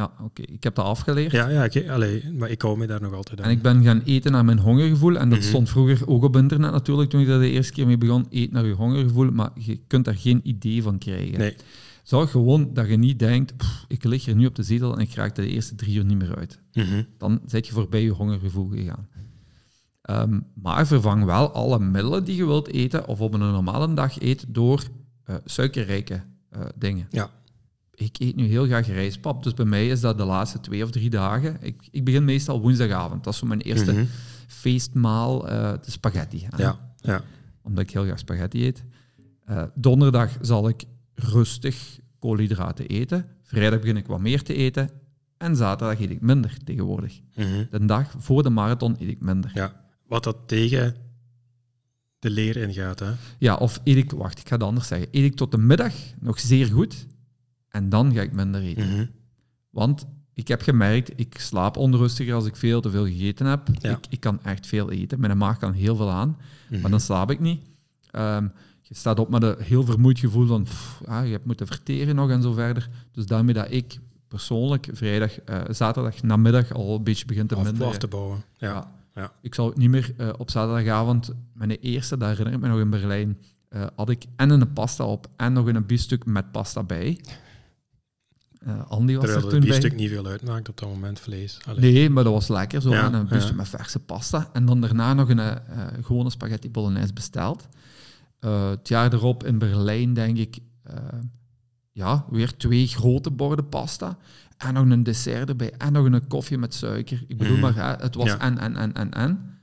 Ja, oké. Ik heb dat afgeleerd. Ja, ja ik, allee, maar ik hou me daar nog altijd aan. En ik ben gaan eten naar mijn hongergevoel. En dat mhm. stond vroeger ook op internet natuurlijk, toen ik daar de eerste keer mee begon. Eet naar je hongergevoel, maar je kunt daar geen idee van krijgen. Nee. Zorg gewoon dat je niet denkt, ik lig hier nu op de zetel en ik raak de eerste drie uur niet meer uit. Mm Dan zit je voorbij je hongergevoel gegaan. Um, maar vervang wel alle middelen die je wilt eten of op een normale dag eet door uh, suikerrijke uh, dingen. Ja ik eet nu heel graag rijstpap, dus bij mij is dat de laatste twee of drie dagen. Ik, ik begin meestal woensdagavond. Dat is zo mijn eerste mhm. feestmaal, uh, de spaghetti. Ja, ja. Omdat ik heel graag spaghetti eet. Uh, donderdag zal ik rustig koolhydraten eten. Vrijdag begin ik wat meer te eten. En zaterdag eet ik minder tegenwoordig. Mhm. De dag voor de marathon eet ik minder. Ja, wat dat tegen de leer ingaat, hè? Ja, of eet ik... Wacht, ik ga het anders zeggen. Eet ik tot de middag nog zeer goed en dan ga ik minder eten. Mhm. Want ik heb gemerkt, ik slaap onrustiger als ik veel te veel gegeten heb. Ik, ik, kan echt veel eten. Mijn maag kan heel veel aan, maar mhm. dan slaap ik niet. Ehm, je staat op met een heel vermoeid gevoel van ah, je hebt moeten verteren nog en zo verder. Dus daarmee dat ik persoonlijk vrijdag, uh, zaterdag namiddag al een beetje begin te minderen. af te bouwen. Ja. ja. Ik zal niet meer uh, op zaterdagavond, mijn eerste, daar herinner ik me nog in Berlijn, uh, had ik en een pasta op en nog een biefstuk met pasta bij. Uh, Andy was Terwijl er toen bij. stuk niet veel uitmaakt op dat moment, vlees. Nee, maar dat was lekker. Zo, ja, een busje met verse pasta. En dan daarna nog een uh, gewone spaghetti bolognese besteld. Uh, het jaar erop in Berlijn, denk ik, ja, weer twee grote borden pasta. En nog een dessert erbij. En nog een koffie met suiker. Ik bedoel mm. maar, het was ja. en, en, en, en, en.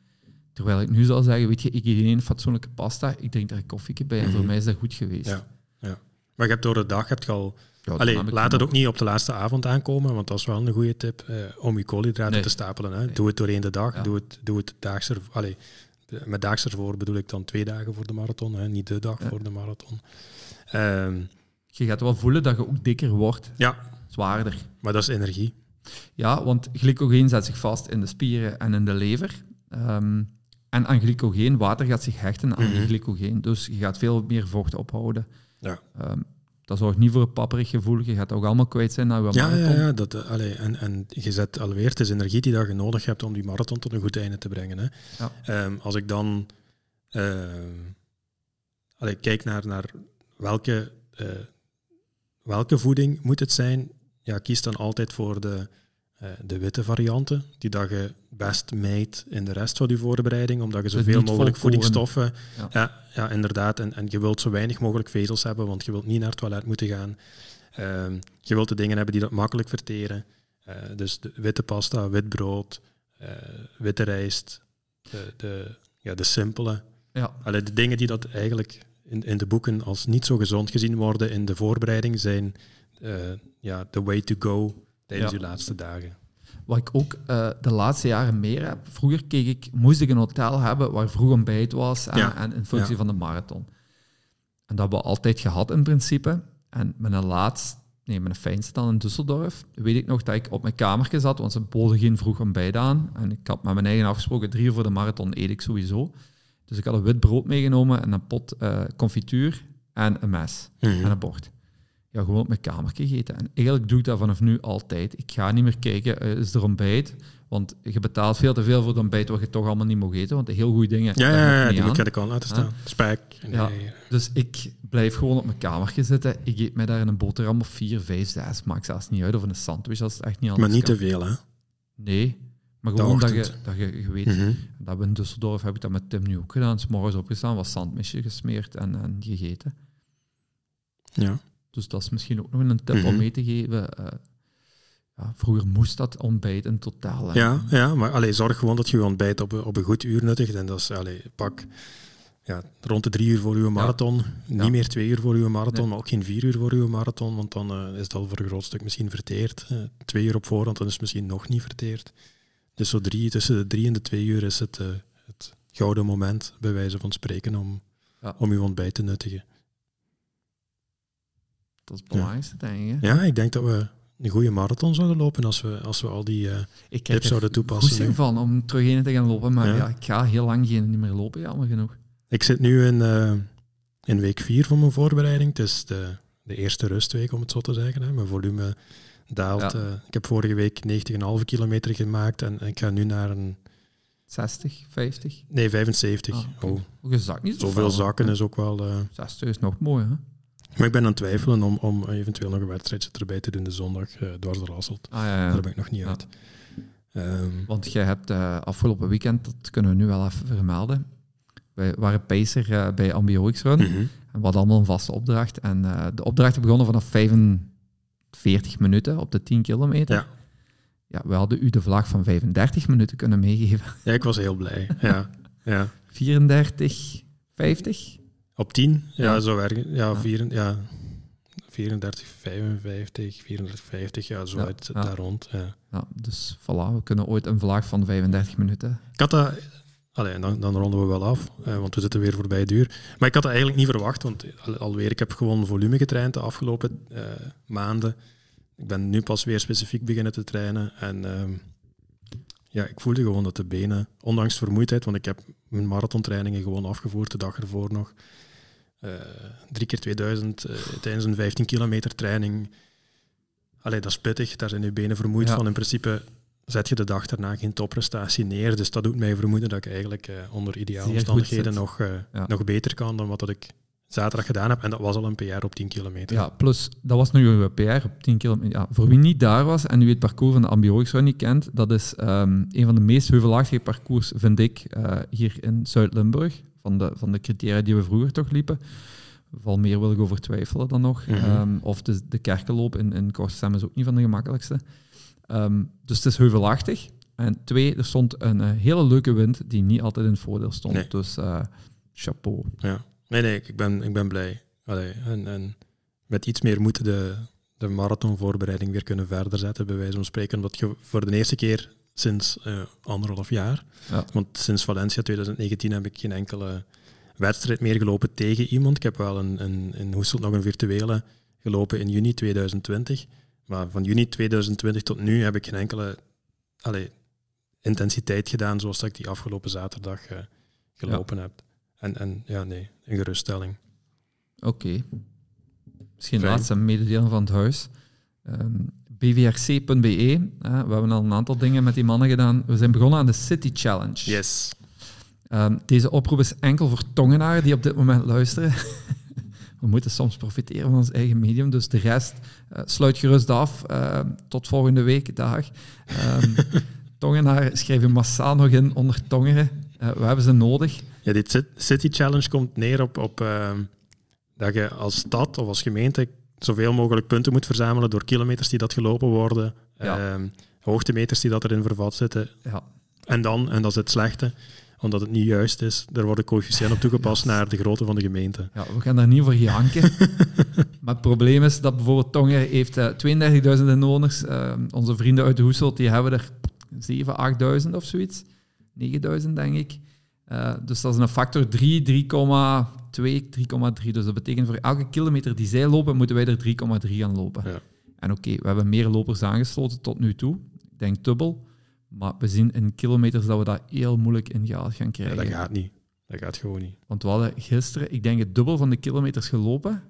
Terwijl ik nu zal zeggen, weet je, ik eet geen fatsoenlijke pasta. Ik drink daar een koffie bij. En voor mhm. mij is dat goed geweest. Ja, ja. Maar je hebt door de dag heb je al Laat het ook niet op de laatste avond aankomen, want dat is wel een goede tip eh, om je koolhydraten te stapelen. Hè. Doe het doorheen de dag, doe het, doe het daags er, allee, met daags ervoor bedoel ik dan twee dagen voor de marathon, hè, niet de dag voor de marathon. Ehm, je gaat wel voelen dat je ook dikker wordt, ja. zwaarder. Maar dat is energie. Ja, want glycogeen zet zich vast in de spieren en in de lever. Ehm, en aan glycogeen, water gaat zich hechten aan mm glycogeen, dus je gaat veel meer vocht ophouden. Ja. Um, dat zorgt niet voor een papperig gevoel. Je gaat ook allemaal kwijt zijn naar je ja, marathon. Ja, ja dat, uh, allee, en, en je zet alweer, het is energie die dat je nodig hebt om die marathon tot een goed einde te brengen. Hè. Ja. Um, als ik dan uh, allee, kijk naar, naar welke, uh, welke voeding moet het zijn, ja, kies dan altijd voor de de witte varianten, die dat je best mijt in de rest van je voorbereiding, omdat je zoveel mogelijk voedingsstoffen... Ja. ja, ja, inderdaad. En, en je wilt zo weinig mogelijk vezels hebben, want je wilt niet naar het toilet moeten gaan. Uh, je wilt de dingen hebben die dat makkelijk verteren. Uh, dus de witte pasta, wit brood, uh, witte rijst, de, de, ja, de simpele. Ja. Allee, de dingen die dat eigenlijk in, in de boeken als niet zo gezond gezien worden in de voorbereiding zijn ja, the way to go tijdens je laatste dagen. Wat ik ook uh, de laatste jaren meer heb. Vroeger keek ik, moest ik een hotel hebben waar vroeg ontbijt was en, en in functie van de marathon. En dat hebben we altijd gehad in principe. En met een laatst, nee, een fijnste dan in Düsseldorf, weet ik nog dat ik op mijn kamertje zat, want ze boden geen vroeg ontbijt aan. En ik had met mijn eigen afgesproken, drie uur voor de marathon eet ik sowieso. Dus ik had een wit brood meegenomen en een pot uh, confituur en een mes mm en een bord ja, gewoon op mijn kamer gegeten. En eigenlijk doe ik dat vanaf nu altijd. Ik ga niet meer kijken, uh, is er ontbijt? Want je betaalt veel te veel voor het ontbijt wat je toch allemaal niet mag eten. Want de heel goede dingen... Ja, ja, ja die moet ik al laten staan. Spijk. Ja, dus ik blijf gewoon op mijn kamer zitten. Ik eet mij daar een boterham of vier, vijf, zes. Maakt zelfs niet uit. Of een sandwich als het echt niet anders Maar niet te veel, hè? Nee. Maar gewoon dat je, dat je, je weet... Mhm. Dat we in Düsseldorf heb ik dat met Tim nu ook gedaan. S morgens opgestaan, was sandwichje gesmeerd en, en gegeten. Ja. Dus dat is misschien ook nog een tip om mhm. mee te geven. Uh, ja, vroeger moest dat ontbijt in totaal. Ja, ja, maar allee, zorg gewoon dat je je ontbijt op, op een goed uur nuttigt. En dat is allee, pak ja, rond de drie uur voor uw marathon. Niet meer twee uur voor uw marathon, maar ook geen vier uur voor uw marathon. Want dan uh, is al voor een groot stuk misschien verteerd. Uh, twee uur op voorhand, dan is het misschien nog niet verteerd. Dus zo drie, tussen de drie en de twee uur is het, het gouden moment, bij wijze van spreken, om, om uw ontbijt te nuttigen. Dat is het belangrijkste, denk ik. Ja, ik denk dat we een goede marathon zouden lopen als we, als we al die uh, ik tips zouden toepassen. Ik van om terug in te gaan lopen, maar ja. ik ga heel lang geen niet meer lopen, jammer genoeg. Ik zit nu in, uh, in week 4 van mijn voorbereiding. Het is de, de eerste rustweek, om het zo te zeggen. Hè. Mijn volume daalt. Uh, ik heb vorige week 90,5 kilometer gemaakt en ik ga nu naar een... 60, 50? Nee, 75. Ah, okay. oh. zak niet zo Zoveel zakken is ook wel... 60 is nog mooi, hè? Maar ik ben aan het twijfelen om, om eventueel nog een wedstrijdje erbij te doen de zondag uh, dwars de Rasselt. Ah, ja, ja. Daar ben ik nog niet uit. Um, Want jij hebt uh, afgelopen weekend, dat kunnen we nu wel even vermelden, wij waren pacer uh, bij Ambiorix Run. Mm -hmm. En we hadden allemaal een vaste opdracht. En de opdracht begonnen vanaf 45 minuten op de 10 kilometer. Ja. Ja, we hadden u de vlag van 35 minuten kunnen meegeven. Ja, ik was heel blij. Ja. ja. 34, 50? Op 10? Ja, zo werken. Ja. Vier, ja. 34, 55, 34, 50, ja, zo uit daar rond. Ja. ja, dus voilà, we kunnen ooit een vlaag van 35 minuten. Ik had dat... Allee, dan, dan ronden we wel af, eh, want we zitten weer voorbij duur. Maar ik had dat eigenlijk niet verwacht, want al, alweer, ik heb gewoon volume getraind de afgelopen uh, maanden. Ik ben nu pas weer specifiek beginnen te trainen. En uh, ja, ik voelde gewoon dat de benen, ondanks vermoeidheid, want ik heb mijn marathontrainingen gewoon afgevoerd de dag ervoor nog. Uh, drie keer 2000 uh, tijdens een 15 kilometer training. Allee, dat is pittig, daar zijn je benen vermoeid van. In principe zet je de dag daarna geen topprestatie neer. Dus dat doet mij vermoeden dat ik eigenlijk uh, onder ideale omstandigheden nog, ja. nog beter kan dan wat dat ik zaterdag gedaan heb. En dat was al een PR op 10 kilometer. Ja, plus dat was nu een PR op 10 kilometer. Ja, voor wie niet daar was en u het parcours van de Ambiorix niet kent, dat is um, een van de meest heuvelachtige parcours, vind ik, uh, hier in Zuid-Limburg. Van de, van de criteria die we vroeger toch liepen. Val meer wil ik over twijfelen dan nog. Mm -hmm. um, of de, de kerkenloop in, in Korstem is ook niet van de gemakkelijkste. Um, dus het is heuvelachtig. En twee, er stond een uh, hele leuke wind die niet altijd in het voordeel stond. Nee. Dus uh, chapeau. Ja. Nee, nee, ik ben, ik ben blij. Allee, en, en met iets meer moeten de, de marathonvoorbereiding weer kunnen verder zetten, bij wijze van spreken. Omdat je voor de eerste keer sinds uh, anderhalf jaar, ja. want sinds Valencia 2019 heb ik geen enkele wedstrijd meer gelopen tegen iemand. Ik heb wel een, een, in Hoesselt nog een virtuele gelopen in juni 2020. Maar van juni 2020 tot nu heb ik geen enkele allee, intensiteit gedaan zoals dat ik die afgelopen zaterdag uh, gelopen ja. heb. En, en ja, nee, een geruststelling. Oké. Okay. Misschien Fijn. laatste mededeling van het huis. Um, bvrc.be. We hebben al een aantal dingen met die mannen gedaan. We zijn begonnen aan de City Challenge. Yes. Um, deze oproep is enkel voor tongenaren die op dit moment luisteren. we moeten soms profiteren van ons eigen medium. Dus de rest uh, sluit gerust af. Uh, tot volgende week, dag. Um, tongenaren schrijven massaal nog in onder tongeren. Uh, we hebben ze nodig. Ja, dit City Challenge komt neer op, op dat je als stad of als gemeente zoveel mogelijk punten moet verzamelen door kilometers die dat gelopen worden, ja. uh, hoogtemeters die dat erin vervat zitten. Ja. En dan, en dat is het slechte, omdat het niet juist is, er worden coëfficiënten op toegepast naar de grootte van de gemeente. Ja, we gaan daar niet voor janken. maar het probleem is dat bijvoorbeeld Tonger heeft uh, 32.000 inwoners. Uh, onze vrienden uit Hoeselt die hebben er 7.000, 8.000 of zoiets. 9.000 denk ik. Uh, dus dat is een factor 3, 3,2, 3,3. Dus dat betekent voor elke kilometer die zij lopen, moeten wij er 3,3 gaan lopen. Ja. En oké, okay, we hebben meer lopers aangesloten tot nu toe. Ik denk dubbel. Maar we zien in kilometers dat we dat heel moeilijk in gaan krijgen. Ja, dat gaat niet. Dat gaat gewoon niet. Want we hadden gisteren, ik denk het dubbel van de kilometers gelopen.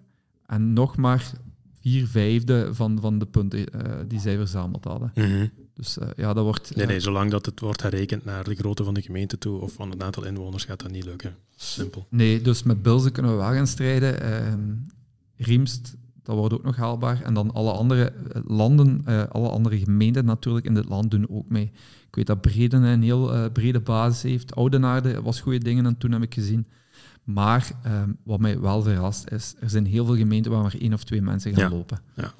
En nog maar vier vijfde van, van de punten uh, die zij verzameld hadden. Mm -hmm. Dus uh, ja, dat wordt... Nee, nee, zolang dat het wordt herrekend naar de grootte van de gemeente toe of van het aantal inwoners, gaat dat niet lukken. Simpel. Nee, dus met Bilzen kunnen we wel gaan strijden. Uh, Riemst, dat wordt ook nog haalbaar. En dan alle andere landen, uh, alle andere gemeenten natuurlijk in dit land doen ook mee. Ik weet dat Breden een heel brede basis heeft. Oudenaarde was goede dingen en toen heb ik gezien. Maar um, wat mij wel verrast is, er zijn heel veel gemeenten waar maar één of twee mensen gaan ja. lopen. Ja.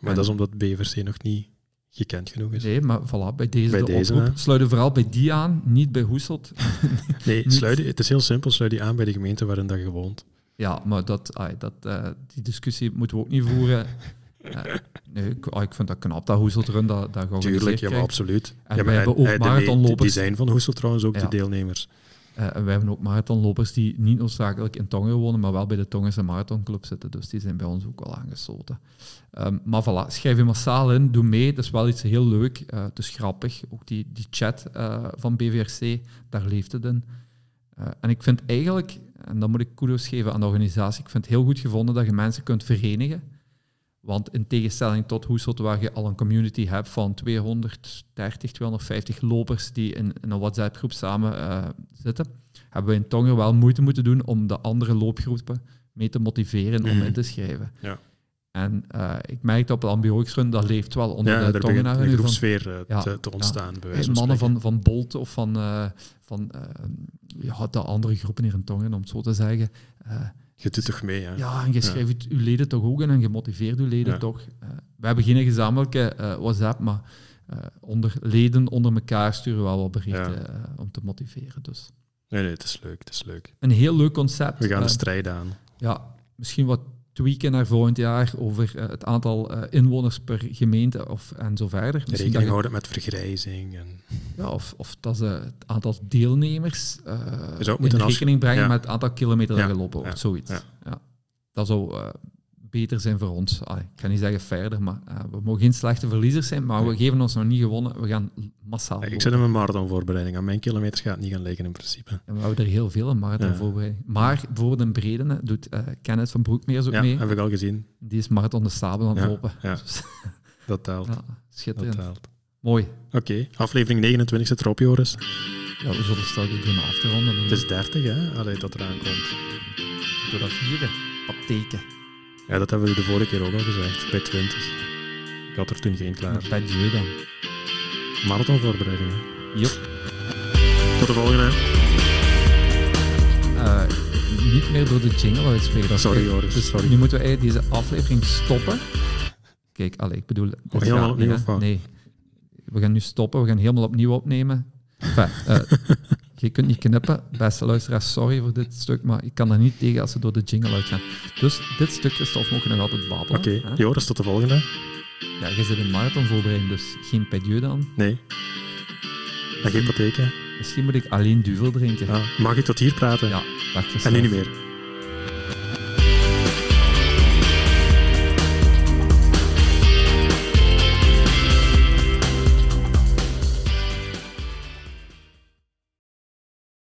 Maar en, dat is omdat BVC nog niet gekend genoeg is. Nee, maar voilà, bij deze, bij de deze oproep, sluit vooral bij die aan, niet bij Hoeselt. nee, sluit, het is heel simpel, sluit die aan bij de gemeente waarin dat je woont. Ja, maar dat, dat, uh, die discussie moeten we ook niet voeren. Uh, nee, ik, ah, ik vind dat knap dat Hoeseltrun dat, dat Tuurlijk, ja, maar absoluut. En ja, wij hebben ook marathonlopers. Die zijn van Hoesel trouwens ook ja. de deelnemers. Uh, en wij hebben ook marathonlopers die niet noodzakelijk in Tongen wonen, maar wel bij de Tongense Marathonclub zitten. Dus die zijn bij ons ook wel aangesloten. Um, maar voilà, schrijf je massaal in, doe mee. Dat is wel iets heel leuk. Uh, het is grappig. Ook die, die chat uh, van BVRC, daar leeft het in. en ik vind eigenlijk, en dan moet ik kudos geven aan de organisatie, ik vind het heel goed gevonden dat je mensen kunt verenigen. Want in tegenstelling tot Hoeselt, waar je al een community hebt van 230, 250 lopers die in, in een WhatsApp-groep samen uh, zitten, hebben we in Tongen wel moeite moeten doen om de andere loopgroepen mee te motiveren om mhm. in te schrijven. Ja. En uh, ik merkte op de Ambiorix Run, dat leeft wel onder ja, de Tongenaren. een groepsfeer uh, ja, te, te, ontstaan. Ja. Bij mannen van, van Bolt of van, van ja, de andere groepen hier in Tongen, om het zo te zeggen je doet toch mee, hè? Ja, en je schrijft je leden toch ook in en je motiveert je leden toch. Uh, we hebben geen gezamenlijke uh, WhatsApp, maar onder leden onder elkaar sturen we wel wat berichten om te motiveren. Dus. Nee, nee, het is leuk, het is leuk. Een heel leuk concept. We gaan de strijd aan. Ja, misschien wat tweaken naar volgend jaar over uh, het aantal uh, inwoners per gemeente of, en zo verder. Misschien Rekening houden met vergrijzing. En... Ja, of, of dat ze het aantal deelnemers uh, in rekening brengen met het aantal kilometer ja. gelopen of zoiets. Ja. Dat zou beter zijn voor ons. Allee, ik ga niet zeggen verder, maar uh, we mogen geen slechte verliezers zijn, maar we geven ons nog niet gewonnen. We gaan massaal. ik zit in mijn marathonvoorbereiding. Aan mijn kilometers gaat het niet gaan liggen in principe. En we houden er heel veel in marathonvoorbereiding. Ja. Maar bijvoorbeeld in Bredene doet uh, Kenneth van Broekmeers ook ja, mee. heb ik al gezien. Die is marathon de Sabel aan het lopen. Ja. dat telt. schitterend. Dat telt. Mooi. Oké, okay. aflevering 29 zit erop, Joris. Ja, we zullen straks doen af te ronden. Het is 30, hè? Allee, dat eraan komt. Door dat vieren. Patheken. Ja, dat hebben we de vorige keer ook al gezegd, bij 20. Ik had er toen geen klaar. Bij je dan. Marathonvoorbereidingen. Yep. Tot de volgende. Uh, niet meer door de jingle uitspreken. Sorry Joris, dus sorry. Nu moeten we deze aflevering stoppen. Kijk, allez, ik bedoel... Oh, helemaal opnieuw Nee. We gaan nu stoppen, we gaan helemaal opnieuw opnemen. Enfin, uh, je kunt niet knippen. Beste luisteraars, sorry voor dit stuk, maar ik kan er niet tegen als ze door de jingle uitgaan. Dus dit stukje stof mogen nog altijd babbelen. Oké, okay. Joris, tot de volgende. Ja, je zit een marathon voorbereiding, dus geen pedieu dan. Nee. En geen patheken. Misschien moet ik alleen duvel drinken. Ja. Mag ik tot hier praten? Ja, dat is En nu niet meer.